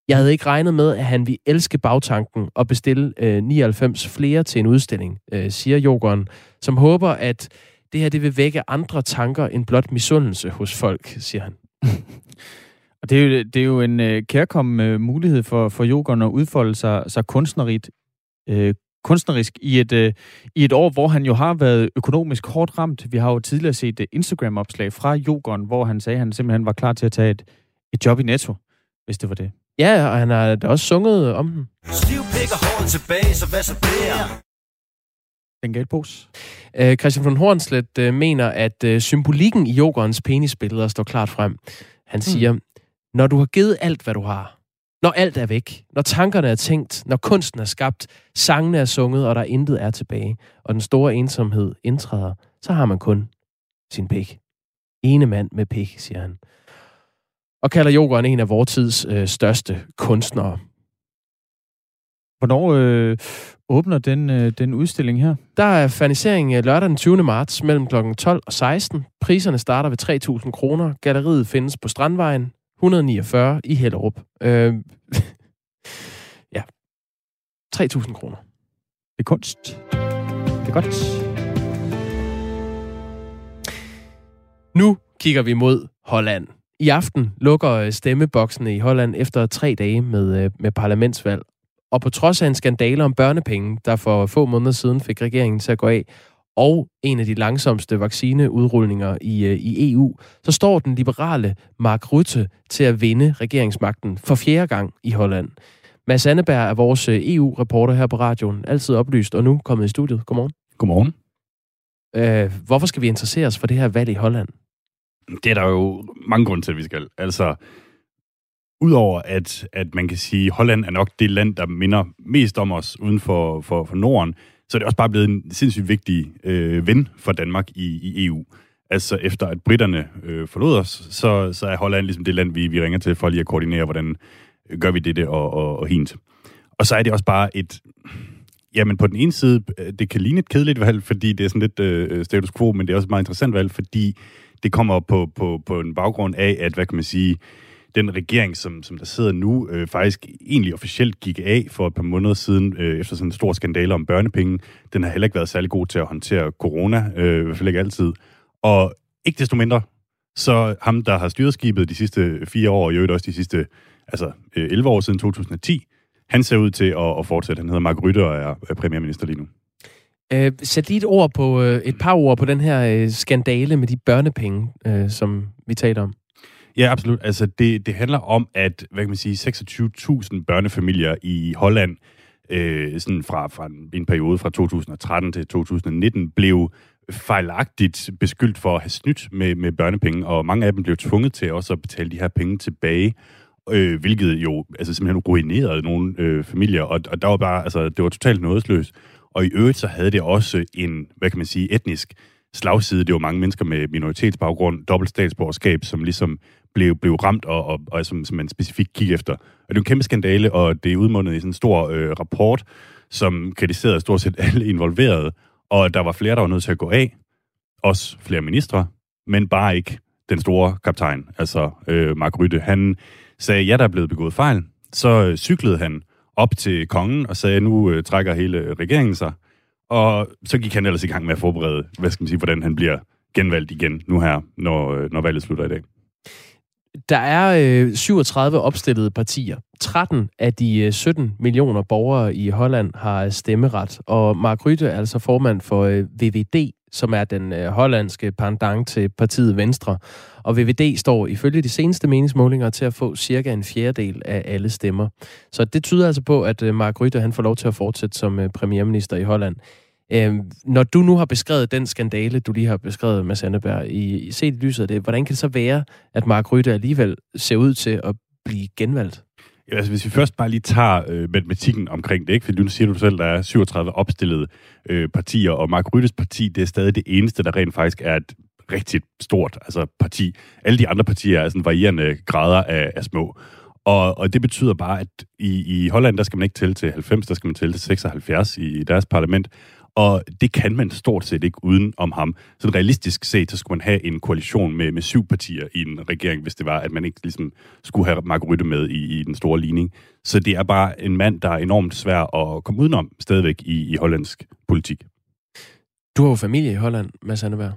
Jeg havde ikke regnet med, at han ville elske bagtanken og bestille øh, 99 flere til en udstilling, øh, siger Jokeren, som håber, at det her det vil vække andre tanker end blot misundelse hos folk, siger han. og det er jo, det er jo en øh, kærkommen øh, mulighed for, for Jokeren at udfolde sig, sig kunstnerisk, øh, kunstnerisk i et, øh, i et år, hvor han jo har været økonomisk hårdt ramt. Vi har jo tidligere set uh, Instagram-opslag fra Jokeren, hvor han sagde, at han simpelthen var klar til at tage et, et job i Netto, hvis det var det. Ja, og han har da også sunget om den. Stiv pik og håret tilbage, så hvad så bliver? Den galt pose. Øh, Christian von Hornslet øh, mener, at øh, symbolikken i yogerens penisbilleder står klart frem. Han hmm. siger, mm. når du har givet alt, hvad du har, når alt er væk, når tankerne er tænkt, når kunsten er skabt, sangene er sunget, og der intet er tilbage, og den store ensomhed indtræder, så har man kun sin pik. Ene mand med pik, siger han og kalder Jokeren en af vores tids øh, største kunstnere. Hvornår øh, åbner den, øh, den udstilling her? Der er fanisering øh, lørdag den 20. marts mellem kl. 12 og 16. Priserne starter ved 3.000 kroner. Galleriet findes på Strandvejen 149 i Hellerup. Øh, ja, 3.000 kroner. Det er kunst. Det er godt. Nu kigger vi mod Holland. I aften lukker øh, stemmeboksene i Holland efter tre dage med, øh, med parlamentsvalg. Og på trods af en skandale om børnepenge, der for få måneder siden fik regeringen til at gå af, og en af de langsomste vaccineudrulninger i, øh, i EU, så står den liberale Mark Rutte til at vinde regeringsmagten for fjerde gang i Holland. Mads Anneberg er vores EU-reporter her på radioen, altid oplyst, og nu kommet i studiet. Godmorgen. Godmorgen. Øh, hvorfor skal vi interessere os for det her valg i Holland? Det er der jo mange grunde til, at vi skal. Altså, udover at, at man kan sige, at Holland er nok det land, der minder mest om os uden for, for, for Norden, så er det også bare blevet en sindssygt vigtig øh, ven for Danmark i, i EU. Altså efter at britterne øh, forlod os, så, så er Holland ligesom det land, vi, vi ringer til for lige at koordinere, hvordan gør vi det og, og, og hint. Og så er det også bare et... Jamen på den ene side, øh, det kan ligne et kedeligt valg, fordi det er sådan lidt øh, status quo, men det er også et meget interessant valg, fordi det kommer på, på, på en baggrund af, at, hvad kan man sige, den regering, som, som der sidder nu, øh, faktisk egentlig officielt gik af for et par måneder siden, øh, efter sådan en stor skandale om børnepenge. Den har heller ikke været særlig god til at håndtere corona, øh, i hvert fald ikke altid. Og ikke desto mindre, så ham, der har styret skibet de sidste fire år, og i øvrigt også de sidste altså, øh, 11 år siden 2010, han ser ud til at, at fortsætte. Han hedder Mark Rytte og er premierminister lige nu. Øh, sæt lige et, ord på, øh, et par ord på den her øh, skandale med de børnepenge, øh, som vi taler om. Ja, absolut. Altså, det, det handler om, at hvad kan man sige, 26.000 børnefamilier i Holland, øh, sådan fra, fra en, en periode fra 2013 til 2019, blev fejlagtigt beskyldt for at have snydt med, med børnepenge, og mange af dem blev tvunget til også at betale de her penge tilbage, øh, hvilket jo altså simpelthen ruinerede nogle øh, familier, og, og der var bare, altså, det var totalt nådesløst. Og i øvrigt så havde det også en, hvad kan man sige, etnisk slagside. Det var mange mennesker med minoritetsbaggrund, dobbelt statsborgerskab, som ligesom blev, blev ramt, og, og, og som, som man specifikt gik efter. Og det er en kæmpe skandale, og det er udmundet i sådan en stor øh, rapport, som kritiserede stort set alle involverede, og der var flere, der var nødt til at gå af. Også flere ministre, men bare ikke den store kaptajn, altså øh, Mark Rytte. Han sagde, ja, der er blevet begået fejl. Så øh, cyklede han op til kongen og sagde, nu øh, trækker hele øh, regeringen sig. Og så gik han ellers i gang med at forberede, hvad skal man sige, hvordan han bliver genvalgt igen nu her, når, øh, når valget slutter i dag. Der er øh, 37 opstillede partier 13 af de øh, 17 millioner borgere i Holland har øh, stemmeret, og Mark Rytte er altså formand for VVD, som er den øh, hollandske pendant til partiet Venstre. Og VVD står ifølge de seneste meningsmålinger til at få cirka en fjerdedel af alle stemmer. Så det tyder altså på, at øh, Mark Rutte han får lov til at fortsætte som øh, premierminister i Holland. Øh, når du nu har beskrevet den skandale, du lige har beskrevet med Sandeberg, i, i set i lyset af det, hvordan kan det så være, at Mark Rutte alligevel ser ud til at blive genvalgt? Ja, altså, hvis vi først bare lige tager øh, matematikken omkring det, ikke? fordi nu siger du selv, der er 37 opstillede øh, partier, og Mark Ryttes parti, det er stadig det eneste, der rent faktisk er et rigtig stort altså, parti. Alle de andre partier er sådan varierende grader af, af små. Og, og det betyder bare, at i, i Holland, der skal man ikke tælle til 90, der skal man tælle til 76 i, i deres parlament og det kan man stort set ikke uden om ham. Så realistisk set, så skulle man have en koalition med, med syv partier i en regering, hvis det var, at man ikke ligesom skulle have Mark Rytte med i, i den store ligning. Så det er bare en mand, der er enormt svær at komme udenom stadigvæk i, i hollandsk politik. Du har jo familie i Holland, Mads Anneberg.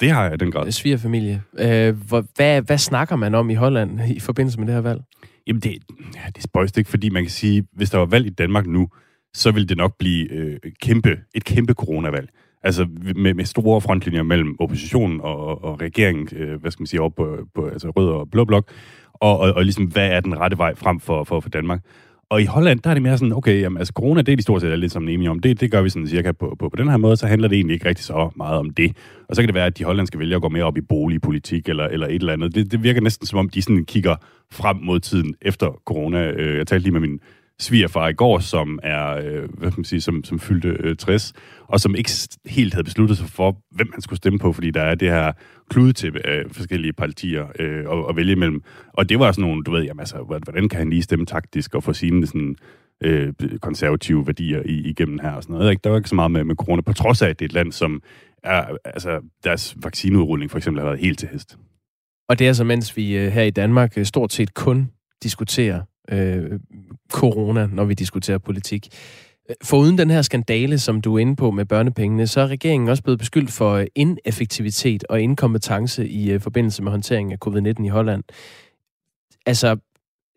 Det har jeg den grad. Svigerfamilie. Øh, hvad, hvad snakker man om i Holland i forbindelse med det her valg? Jamen, det, ja, det er spøjst ikke, fordi man kan sige, hvis der var valg i Danmark nu, så vil det nok blive øh, kæmpe, et kæmpe coronavalg. Altså med, med store frontlinjer mellem oppositionen og, og regeringen, øh, hvad skal man sige, op på, på altså rød og blå blok, og, og, og ligesom, hvad er den rette vej frem for, for, for Danmark. Og i Holland, der er det mere sådan, okay, jamen, altså corona, det er de stort set lidt som enige om. Det, det gør vi sådan cirka på, på, på den her måde, så handler det egentlig ikke rigtig så meget om det. Og så kan det være, at de hollandske vælgere går mere op i boligpolitik eller, eller et eller andet. Det, det virker næsten som om, de sådan kigger frem mod tiden efter corona. Øh, jeg talte lige med min svigerfar i går, som er, øh, hvad kan man sige, som, som fyldte øh, 60, og som ikke helt havde besluttet sig for, hvem han skulle stemme på, fordi der er det her kludetæppe af forskellige partier øh, at, at vælge imellem. Og det var sådan nogle, du ved, jamen, altså, hvordan kan han lige stemme taktisk og få sine sådan, øh, konservative værdier i, igennem her og sådan noget. Ikke? Der var ikke så meget med, med corona, på trods af, at det er et land, som er, altså, deres vaccineudrulling for eksempel har været helt til hest. Og det er så, mens vi øh, her i Danmark øh, stort set kun diskuterer øh, corona, når vi diskuterer politik. Foruden den her skandale, som du er inde på med børnepengene, så er regeringen også blevet beskyldt for øh, ineffektivitet og inkompetence i øh, forbindelse med håndteringen af covid-19 i Holland. Altså,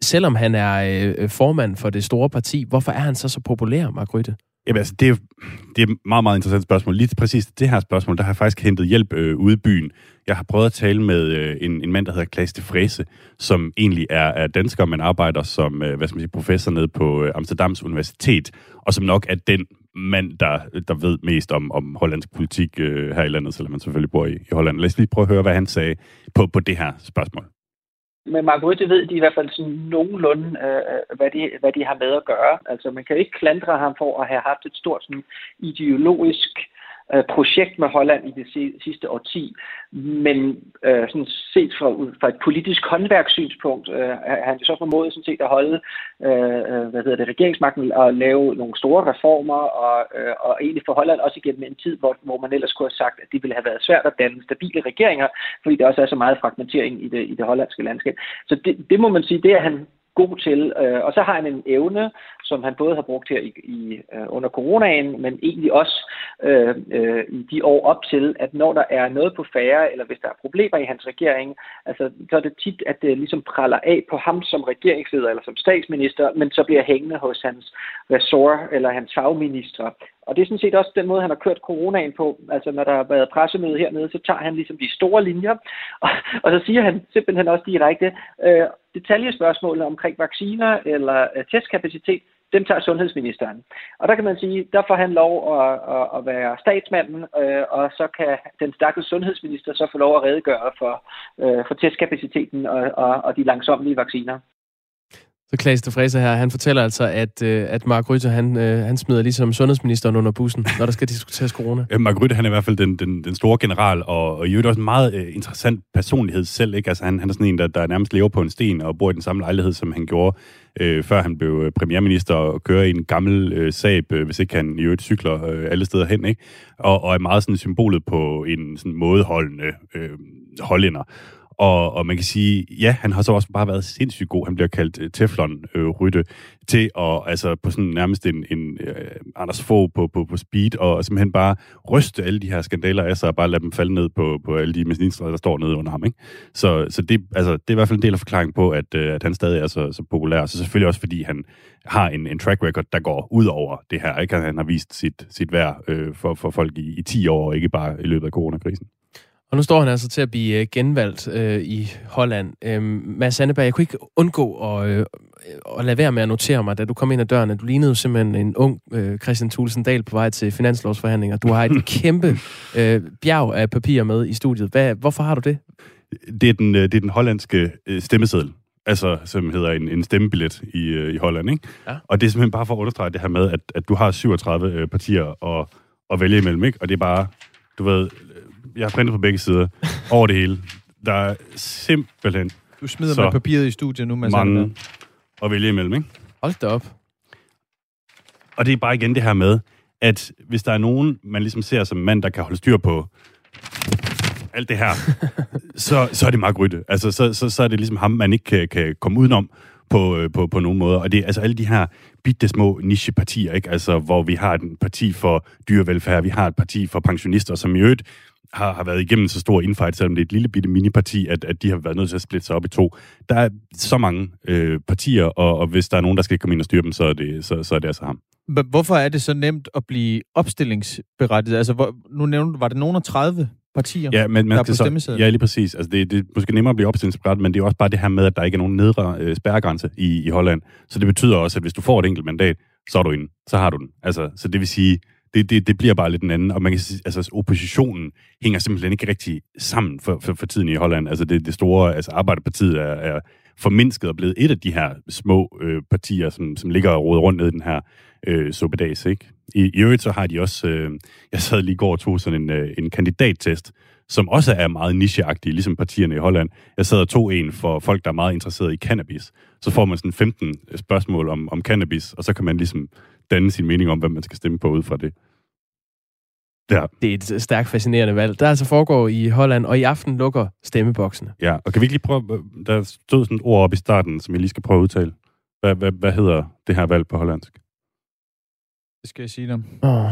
selvom han er øh, formand for det store parti, hvorfor er han så så populær, Margrethe? Jamen altså, det er, det er et meget, meget interessant spørgsmål. Lige præcis det her spørgsmål, der har jeg faktisk hentet hjælp øh, ude i byen. Jeg har prøvet at tale med øh, en, en mand, der hedder Klaas de Frese, som egentlig er, er dansker, men arbejder som øh, hvad skal man sige, professor nede på øh, Amsterdams Universitet, og som nok er den mand, der, der ved mest om, om hollandsk politik øh, her i landet, selvom man selvfølgelig bor i, i Holland. Lad os lige prøve at høre, hvad han sagde på, på det her spørgsmål med Margrethe ved de i hvert fald sådan nogenlunde, øh, hvad, de, hvad de har med at gøre. Altså man kan ikke klandre ham for at have haft et stort sådan, ideologisk øh, projekt med Holland i det sidste årti, men øh, sådan set fra, fra et politisk håndværkssynspunkt øh, har han så formået sådan set at holde øh, øh, hvad hedder det, regeringsmagten og lave nogle store reformer og, øh, og egentlig for Holland også igennem en tid, hvor, hvor man ellers kunne have sagt, at det ville have været svært at danne stabile regeringer, fordi der også er så meget fragmentering i det, i det hollandske landskab. Så det, det må man sige, det er han god til. Øh, og så har han en evne, som han både har brugt her i, i øh, under coronaen, men egentlig også øh, øh, i de år op til, at når der er noget på færre, eller hvis der er problemer i hans regering, altså, så er det tit, at det ligesom praller af på ham som regeringsleder eller som statsminister, men så bliver hængende hos hans ressort eller hans fagminister. Og det er sådan set også den måde, han har kørt coronaen på. Altså når der har været pressemøde hernede, så tager han ligesom de store linjer, og, og så siger han simpelthen også direkte, øh, detaljespørgsmålene omkring vacciner eller øh, testkapacitet, dem tager sundhedsministeren. Og der kan man sige, der får han lov at, at, at være statsmanden, øh, og så kan den stakkels sundhedsminister så få lov at redegøre for, øh, for testkapaciteten og, og, og de langsomlige vacciner. Så Klaas de Frese her, han fortæller altså, at, øh, at Mark Rytte, han, øh, han smider ligesom sundhedsministeren under bussen, når der skal diskuteres corona. Ja, Mark Rytte, han er i hvert fald den, den, den store general, og, og i øvrigt også en meget øh, interessant personlighed selv. Ikke? Altså, han, han er sådan en, der, der nærmest lever på en sten og bor i den samme lejlighed, som han gjorde, øh, før han blev øh, premierminister og kører i en gammel øh, Saab, øh, hvis ikke han i øvrigt cykler øh, alle steder hen. Ikke? Og, og er meget sådan symbolet på en sådan mådeholdende øh, hollænder. Og, og man kan sige, ja, han har så også bare været sindssygt god. Han bliver kaldt øh, Teflon-rytte til at, altså på sådan nærmest en, en uh, Anders Fogh på, på, på speed, og simpelthen bare ryste alle de her skandaler af sig, og bare lade dem falde ned på, på alle de ministre, der står nede under ham. Ikke? Så, så det, altså, det er i hvert fald en del af forklaringen på, at, uh, at han stadig er så, så populær. Så selvfølgelig også, fordi han har en, en track record, der går ud over det her. Ikke? Han har vist sit, sit værd øh, for, for folk i, i 10 år, og ikke bare i løbet af coronakrisen. Og nu står han altså til at blive øh, genvalgt øh, i Holland. Øhm, Mads Anneberg, jeg kunne ikke undgå at, øh, at lade være med at notere mig, da du kom ind ad døren, at du lignede simpelthen en ung øh, Christian Thulesen Dahl på vej til finanslovsforhandlinger. Du har et kæmpe øh, bjerg af papir med i studiet. Hvad, hvorfor har du det? Det er den, øh, det er den hollandske øh, stemmeseddel altså, som hedder en, en stemmebillet i, øh, i Holland. Ikke? Ja. Og det er simpelthen bare for at understrege det her med, at, at du har 37 øh, partier at, at vælge imellem, ikke? og det er bare, du ved, jeg har printet på begge sider over det hele. Der er simpelthen Du smider med papiret i studiet nu, Mads mange Anneberg. at vælge imellem. Ikke? Hold da op. Og det er bare igen det her med, at hvis der er nogen, man ligesom ser som mand, der kan holde styr på alt det her, så, så er det Mark Rytte. Altså, så, så, så er det ligesom ham, man ikke kan, kan komme udenom på, øh, på, på nogen måder. Og det er altså alle de her bitte små nichepartier, ikke? Altså, hvor vi har et parti for dyrevelfærd, vi har et parti for pensionister, som i øvrigt har, har været igennem så stor infight, selvom det er et lille bitte miniparti, at, at de har været nødt til at splitte sig op i to. Der er så mange øh, partier, og, og hvis der er nogen, der skal komme ind og styre dem, så er det, så, så er det altså ham. H- Hvorfor er det så nemt at blive opstillingsberettiget? Altså, hvor, nu nævnte var det nogen af 30 partier, Ja, men der man er på så, ja, lige præcis. Altså, det, det er måske nemmere at blive opstillingsberettet, men det er også bare det her med, at der ikke er nogen nedre øh, spærregrænse i, i Holland. Så det betyder også, at hvis du får et enkelt mandat, så er du inde. Så har du den. Altså, så det vil sige, det, det, det bliver bare lidt en anden. Og man kan sige, altså, oppositionen hænger simpelthen ikke rigtig sammen for, for, for tiden i Holland. Altså, det, det store, altså Arbejderpartiet er, er formindsket og blevet et af de her små øh, partier, som, som ligger og roder rundt ned i den her øh, suppedags, ikke? I, I øvrigt så har de også, øh, jeg sad lige i går og tog sådan en, øh, en kandidattest, som også er meget nicheagtig, ligesom partierne i Holland. Jeg sad og tog en for folk, der er meget interesseret i cannabis. Så får man sådan 15 øh, spørgsmål om, om cannabis, og så kan man ligesom danne sin mening om, hvad man skal stemme på ud fra det. Ja. Det er et stærkt fascinerende valg, der altså foregår i Holland, og i aften lukker stemmeboksene. Ja, og kan vi ikke lige prøve, der stod sådan et ord op i starten, som jeg lige skal prøve at udtale. Hvad, hvad, hvad hedder det her valg på hollandsk? Det skal jeg sige dem. Oh.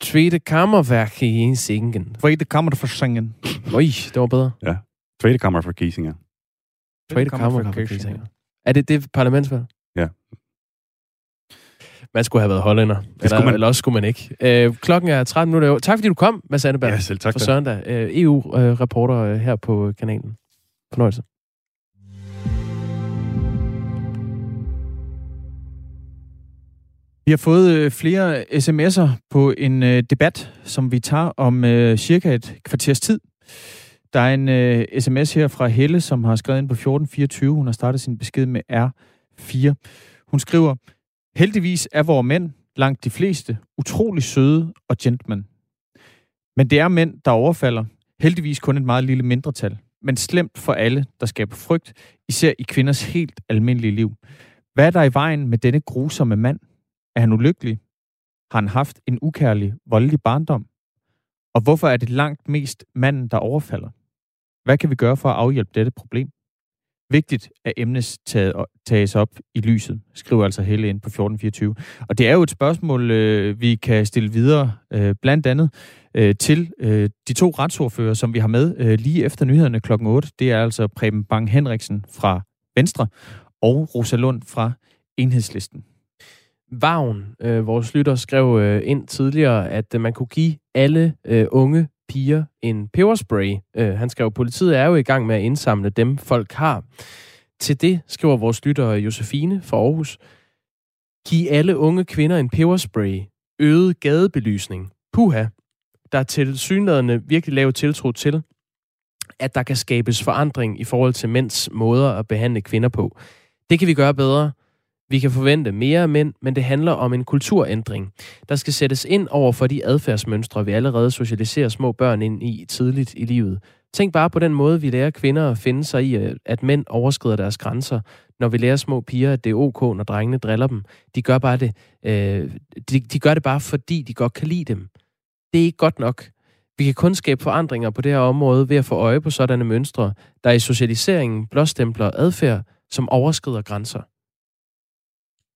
Tweede Kammerværk i Singen. Tweede Kammerforsangen. Oj, det var bedre. Ja, Tweede Kammer for Kiesinger. Tweede Kammerværk i Singen. Er det det parlamentsvalg? Ja. Man skulle have været hollænder. Eller, skulle man. eller også skulle man ikke. Øh, klokken er 13 minutter. Tak fordi du kom, Mads Anneberg. Ja, selv tak For da. søndag. Øh, EU-reporter øh, her på kanalen. Fornøjelse. Vi har fået øh, flere sms'er på en øh, debat, som vi tager om øh, cirka et kvarters tid. Der er en øh, sms her fra Helle, som har skrevet ind på 1424. Hun har startet sin besked med R4. Hun skriver, heldigvis er vores mænd, langt de fleste, utrolig søde og gentlemen. Men det er mænd, der overfalder. Heldigvis kun et meget lille mindretal. Men slemt for alle, der skaber frygt, især i kvinders helt almindelige liv. Hvad er der i vejen med denne grusomme mand? Er han ulykkelig? Har han haft en ukærlig, voldelig barndom? Og hvorfor er det langt mest manden, der overfalder? Hvad kan vi gøre for at afhjælpe dette problem? Vigtigt, at emnet tages op i lyset, skriver altså Helle ind på 1424. Og det er jo et spørgsmål, øh, vi kan stille videre, øh, blandt andet øh, til øh, de to retsordfører, som vi har med øh, lige efter nyhederne klokken 8. Det er altså Preben Bang Henriksen fra Venstre og Rosa Lund fra Enhedslisten. Vagn, øh, vores lytter, skrev øh, ind tidligere, at øh, man kunne give alle øh, unge piger en peberspray. Øh, han skrev, politiet er jo i gang med at indsamle dem, folk har. Til det skriver vores lytter Josefine fra Aarhus, giv alle unge kvinder en peberspray. Øget gadebelysning. Puha. Der er til synlædende virkelig lav tiltro til, at der kan skabes forandring i forhold til mænds måder at behandle kvinder på. Det kan vi gøre bedre. Vi kan forvente mere af mænd, men det handler om en kulturændring. Der skal sættes ind over for de adfærdsmønstre, vi allerede socialiserer små børn ind i tidligt i livet. Tænk bare på den måde, vi lærer kvinder at finde sig i, øh, at mænd overskrider deres grænser, når vi lærer små piger, at det er ok, når drengene driller dem. De gør bare det, øh, de, de gør det bare, fordi de godt kan lide dem. Det er ikke godt nok. Vi kan kun skabe forandringer på det her område ved at få øje på sådanne mønstre, der i socialiseringen blåstempler adfærd, som overskrider grænser.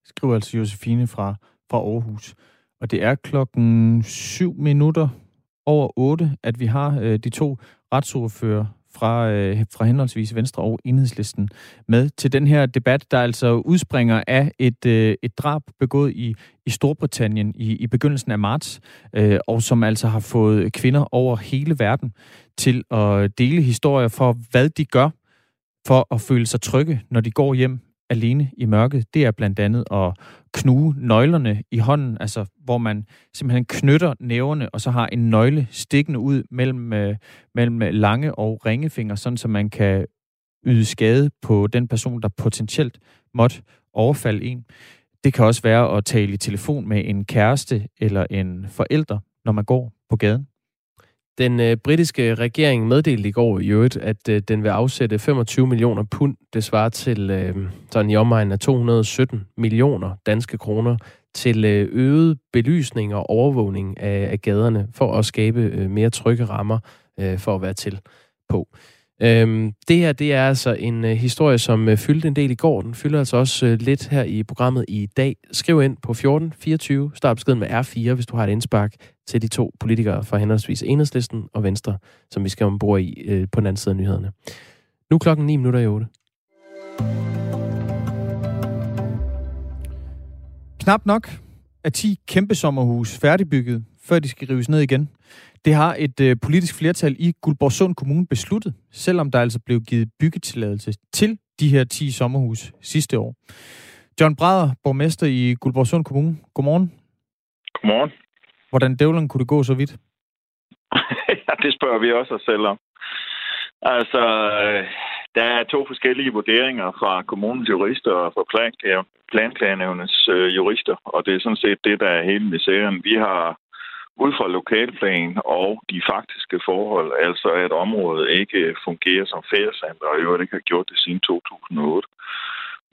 Skriver altså Josefine fra, fra Aarhus. Og det er klokken 7 minutter over 8, at vi har øh, de to retsordfører fra, øh, fra henholdsvis Venstre og Enhedslisten med til den her debat, der altså udspringer af et, øh, et drab begået i, i Storbritannien i, i begyndelsen af marts, øh, og som altså har fået kvinder over hele verden til at dele historier for, hvad de gør for at føle sig trygge, når de går hjem alene i mørket, det er blandt andet at knuge nøglerne i hånden, altså hvor man simpelthen knytter næverne, og så har en nøgle stikkende ud mellem, øh, mellem øh, lange og ringefinger, sådan så man kan yde skade på den person, der potentielt måtte overfalde en. Det kan også være at tale i telefon med en kæreste eller en forælder, når man går på gaden. Den øh, britiske regering meddelte i går i øvrigt, at øh, den vil afsætte 25 millioner pund, det svarer til øh, sådan i omegnen af 217 millioner danske kroner, til øh, øget belysning og overvågning af, af gaderne, for at skabe øh, mere trygge rammer øh, for at være til på. Øhm, det her, det er altså en øh, historie, som øh, fyldte en del i går. Den fylder altså også øh, lidt her i programmet i dag. Skriv ind på 1424, start beskeden med R4, hvis du har et indspark til de to politikere fra henholdsvis Enhedslisten og Venstre, som vi skal ombord i øh, på den anden side af nyhederne. Nu klokken 9 minutter i 8. Knap nok er 10 kæmpe sommerhus færdigbygget, før de skal rives ned igen. Det har et øh, politisk flertal i Guldborgsund Kommune besluttet, selvom der altså blev givet byggetilladelse til de her 10 sommerhus sidste år. John Brader, borgmester i Guldborgsund Kommune. Godmorgen. Godmorgen. Hvordan dævlen kunne det gå så vidt? ja, det spørger vi også os selv om. Altså, der er to forskellige vurderinger fra kommunens jurister og fra planklagenævnets øh, jurister, og det er sådan set det, der er hele misæren. Vi har ud fra lokalplan og de faktiske forhold, altså at området ikke fungerer som færdecenter, og i øvrigt ikke har gjort det siden 2008,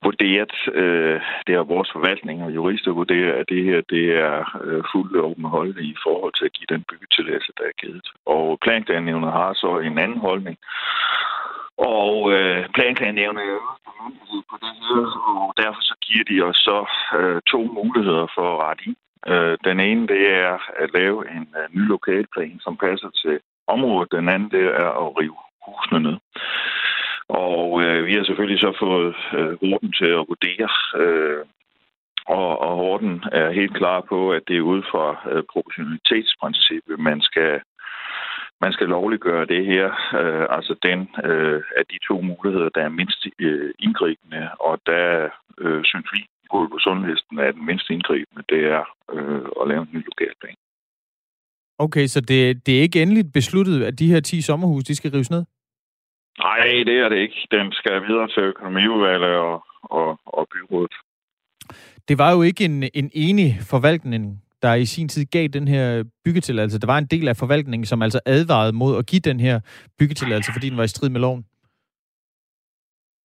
vurderet, øh, det er vores forvaltning og jurister vurderer, at det her det er øh, fuldt åbenholdt i forhold til at give den byggetilladelse, der er givet. Og planklagenævnet har så en anden holdning. Og øh, planklagenævnet er på det her, og derfor så giver de os så øh, to muligheder for at rette ind. Øh, den ene, det er at lave en øh, ny lokalplan, som passer til området. Den anden, det er at rive husene ned. Og øh, vi har selvfølgelig så fået øh, Horten til at vurdere, øh, og, og Horten er helt klar på, at det er ud fra øh, proportionalitetsprincippet, man skal man skal lovliggøre det her, øh, altså den øh, af de to muligheder, der er mindst øh, indgribende, og der øh, synes vi gået på sundhedssten er den mindst indgribende, det er øh, at lave en ny lokalplan. Okay, så det, det er ikke endeligt besluttet, at de her 10 sommerhus, de skal rives ned? Nej, det er det ikke. Den skal videre til økonomiudvalget og, og, og byrådet. Det var jo ikke en, en enig forvaltning, der i sin tid gav den her byggetilladelse. Der var en del af forvaltningen, som altså advarede mod at give den her byggetilladelse, fordi den var i strid med loven.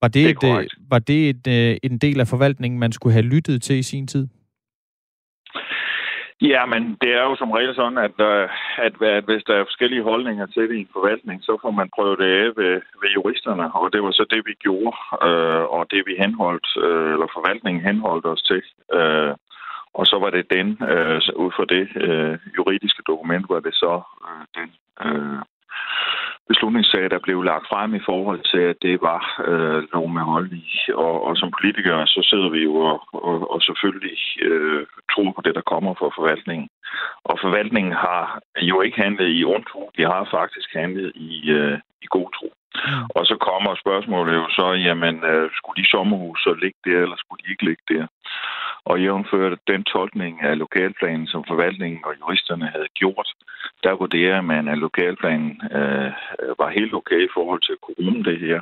Var det, det et, øh, var det et, øh, en del af forvaltningen, man skulle have lyttet til i sin tid? Ja, men det er jo som regel sådan, at, øh, at, at hvis der er forskellige holdninger til det i en forvaltning, så får man prøve det af ved, ved juristerne, og det var så det, vi gjorde, øh, og det vi henholdt, øh, eller forvaltningen henholdt os til. Øh, og så var det den, øh, ud fra det øh, juridiske dokument, var det så øh, den øh, beslutningssag, der blev lagt frem i forhold til, at det var øh, lov med hold i. Og, og som politikere, så sidder vi jo og, og, og selvfølgelig øh, tror på det, der kommer fra forvaltningen. Og forvaltningen har jo ikke handlet i ond tro. De har faktisk handlet i, øh, i god tro. Og så kommer spørgsmålet jo så, jamen, øh, skulle de sommerhus så ligge der, eller skulle de ikke ligge der? Og jævnført den tolkning af lokalplanen, som forvaltningen og juristerne havde gjort, der vurderer man, at lokalplanen øh, var helt okay i forhold til corona det her.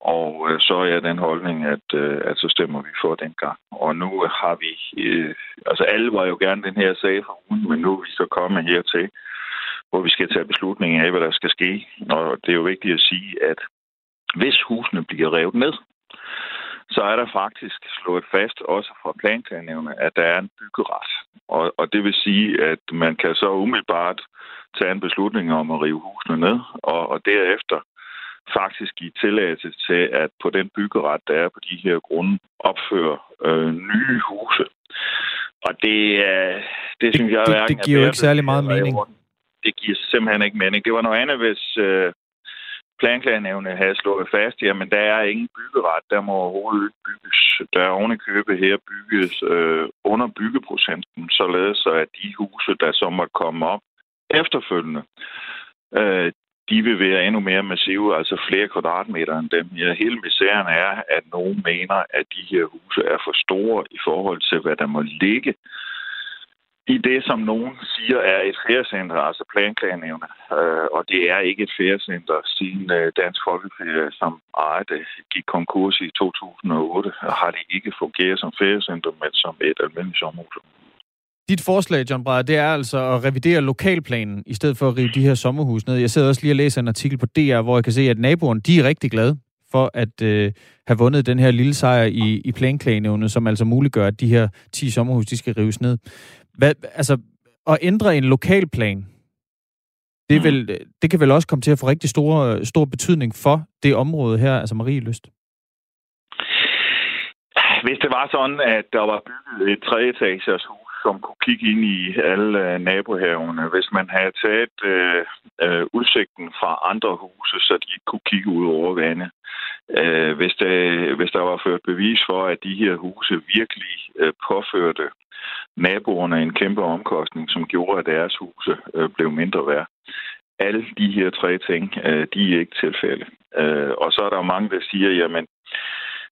Og øh, så er den holdning, at, øh, at så stemmer vi for den gang. Og nu har vi, øh, altså alle var jo gerne den her sag for ugen, men nu er vi så kommet hertil, hvor vi skal tage beslutningen af, hvad der skal ske. Og det er jo vigtigt at sige, at hvis husene bliver revet ned, så er der faktisk slået fast, også fra planklagenævnet, at der er en byggeret. Og, og det vil sige, at man kan så umiddelbart tage en beslutning om at rive husene ned, og, og derefter faktisk give tilladelse til, at på den byggeret, der er på de her grunde, opføre øh, nye huse. Og det, øh, det synes jeg det, hverken det giver jo ikke særlig meget mening. Det giver simpelthen ikke mening. Det var noget andet, hvis øh, planklagenævnet havde slået fast, jamen der er ingen byggeret, der må overhovedet bygges. Der er oven i her bygges øh, under byggeprocenten, således at de huse, der så måtte komme op efterfølgende, øh, de vil være endnu mere massive, altså flere kvadratmeter end dem. Ja, hele misæren er, at nogen mener, at de her huse er for store i forhold til, hvad der må ligge i det, som nogen siger er et færecenter, altså planklagenævne. Øh, og det er ikke et færecenter, siden øh, Dansk Folkeparti, øh, som ejer det, gik konkurs i 2008, har det ikke fungeret som færecenter, men som et almindeligt sommerhus. Dit forslag, John Breyer, det er altså at revidere lokalplanen, i stedet for at rive de her sommerhus ned. Jeg sidder også lige og læser en artikel på DR, hvor jeg kan se, at naboerne, de er rigtig glade for at øh, have vundet den her lille sejr i, i planklagenævnet, som altså muliggør, at de her 10 sommerhus, de skal rives ned. Hvad, altså, at ændre en lokalplan, det, er vel, det kan vel også komme til at få rigtig stor, stor betydning for det område her, altså Marie Lyst. Hvis det var sådan, at der var bygget et treetagers hus, som kunne kigge ind i alle øh, nabohavene, hvis man havde taget øh, øh, udsigten fra andre huse, så de ikke kunne kigge ud over vandet. Øh, hvis, der, hvis der var ført bevis for, at de her huse virkelig øh, påførte naboerne en kæmpe omkostning, som gjorde, at deres huse øh, blev mindre værd. Alle de her tre ting, øh, de er ikke tilfælde. Øh, og så er der jo mange, der siger, jamen,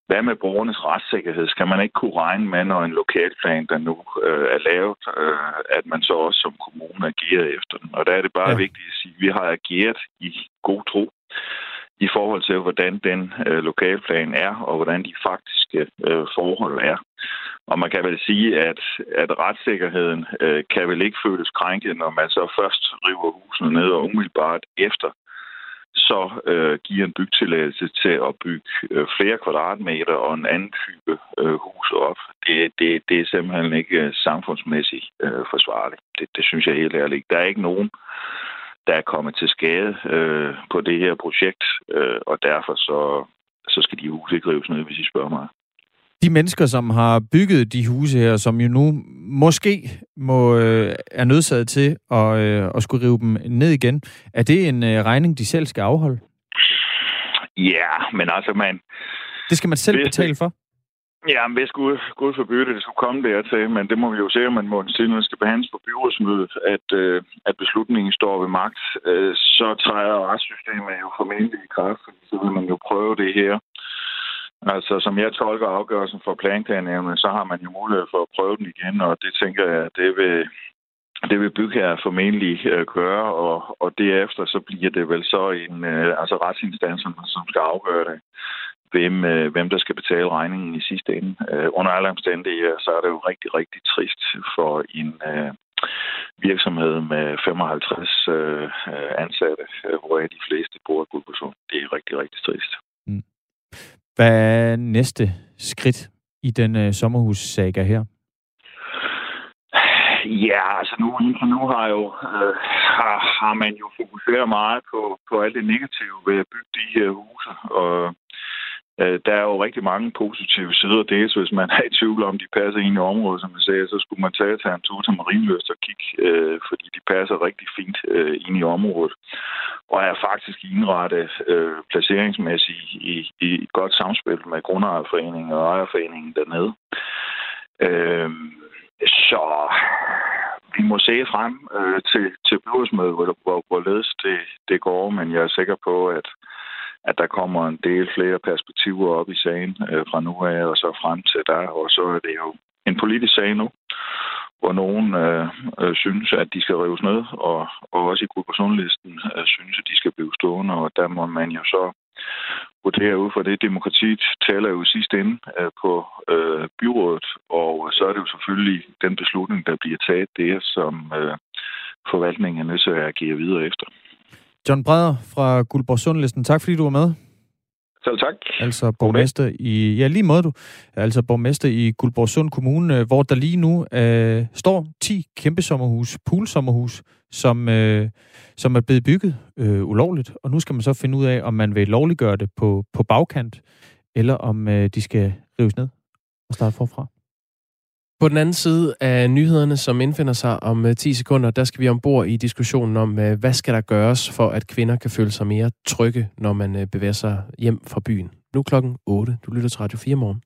hvad med borgernes retssikkerhed? Skal man ikke kunne regne med, når en lokalplan, der nu øh, er lavet, øh, at man så også som kommune agerer efter den? Og der er det bare ja. vigtigt at sige, at vi har ageret i god tro i forhold til, hvordan den øh, lokalplan er, og hvordan de faktiske øh, forhold er. Og man kan vel sige, at, at retssikkerheden øh, kan vel ikke føles krænket, når man så først river husene ned og umiddelbart efter så øh, giver en bygtilladelse til at bygge øh, flere kvadratmeter og en anden type øh, hus op. Det, det, det er simpelthen ikke øh, samfundsmæssigt øh, forsvarligt. Det, det synes jeg helt ærligt. Der er ikke nogen, der er kommet til skade øh, på det her projekt, øh, og derfor så, så skal de huse ikke rives ned, hvis I spørger mig de mennesker, som har bygget de huse her, som jo nu måske må, øh, er nødsaget til at, øh, at skulle rive dem ned igen, er det en øh, regning, de selv skal afholde? Ja, men altså man... Det skal man selv hvis betale for? Ja, men hvis Gud, Gud forbyde det, skulle komme dertil, men det må vi jo se, om man må til, det skal behandles på byrådsmødet, at, øh, at beslutningen står ved magt, øh, så træder retssystemet jo formentlig i kraft, fordi så vil man jo prøve det her Altså, som jeg tolker afgørelsen for planklagenævnet, så har man jo mulighed for at prøve den igen, og det tænker jeg, det vil, det vil bygherre formentlig øh, gøre, og, og derefter så bliver det vel så en, øh, altså retsinstanserne, som skal afgøre det, hvem, øh, hvem der skal betale regningen i sidste ende. Under alle omstændigheder, så er det jo rigtig, rigtig trist for en virksomhed med 55 ansatte, hvor de fleste bor i Guldborgsund. Det er rigtig, rigtig trist. Mm. Hvad er næste skridt i den øh, sommerhussaga her? Ja, altså nu, indtil nu har, jo, øh, har, har man jo fokuseret meget på, på alt det negative ved at bygge de her huse. Og øh, Øh, der er jo rigtig mange positive sider. Dels hvis man er i tvivl om, de passer ind i området, som jeg sagde, så skulle man tage, tage en tur til Marienløst og kigge, øh, fordi de passer rigtig fint øh, ind i området. Og er faktisk indrettet øh, placeringsmæssigt i, i et godt samspil med Grundejerforeningen og Ejerforeningen dernede. Øh, så vi må se frem øh, til, til byrådsmødet, hvor, hvor, hvorledes det, det går, men jeg er sikker på, at at der kommer en del flere perspektiver op i sagen øh, fra nu af og så frem til der. Og så er det jo en politisk sag nu, hvor nogen øh, øh, synes, at de skal rives ned, og, og også i Guldborgsundlisten øh, synes, at de skal blive stående, og der må man jo så vurdere ud fra det. Demokratiet taler jo sidst inde øh, på øh, byrådet, og så er det jo selvfølgelig den beslutning, der bliver taget, det som øh, forvaltningen er nødt til at agere videre efter. John Breder fra Guldborg Sundlisten, tak fordi du var med. Selv tak. Altså borgmester i... Ja, lige måde du. Altså borgmester i Guldborgsund Kommune, øh, hvor der lige nu øh, står 10 kæmpe sommerhus, poolsommerhus, som, øh, som er blevet bygget øh, ulovligt. Og nu skal man så finde ud af, om man vil lovliggøre det på, på bagkant, eller om øh, de skal rives ned og starte forfra. På den anden side af nyhederne, som indfinder sig om øh, 10 sekunder, der skal vi ombord i diskussionen om, øh, hvad skal der gøres for, at kvinder kan føle sig mere trygge, når man øh, bevæger sig hjem fra byen. Nu klokken 8. Du lytter til Radio 4 morgen.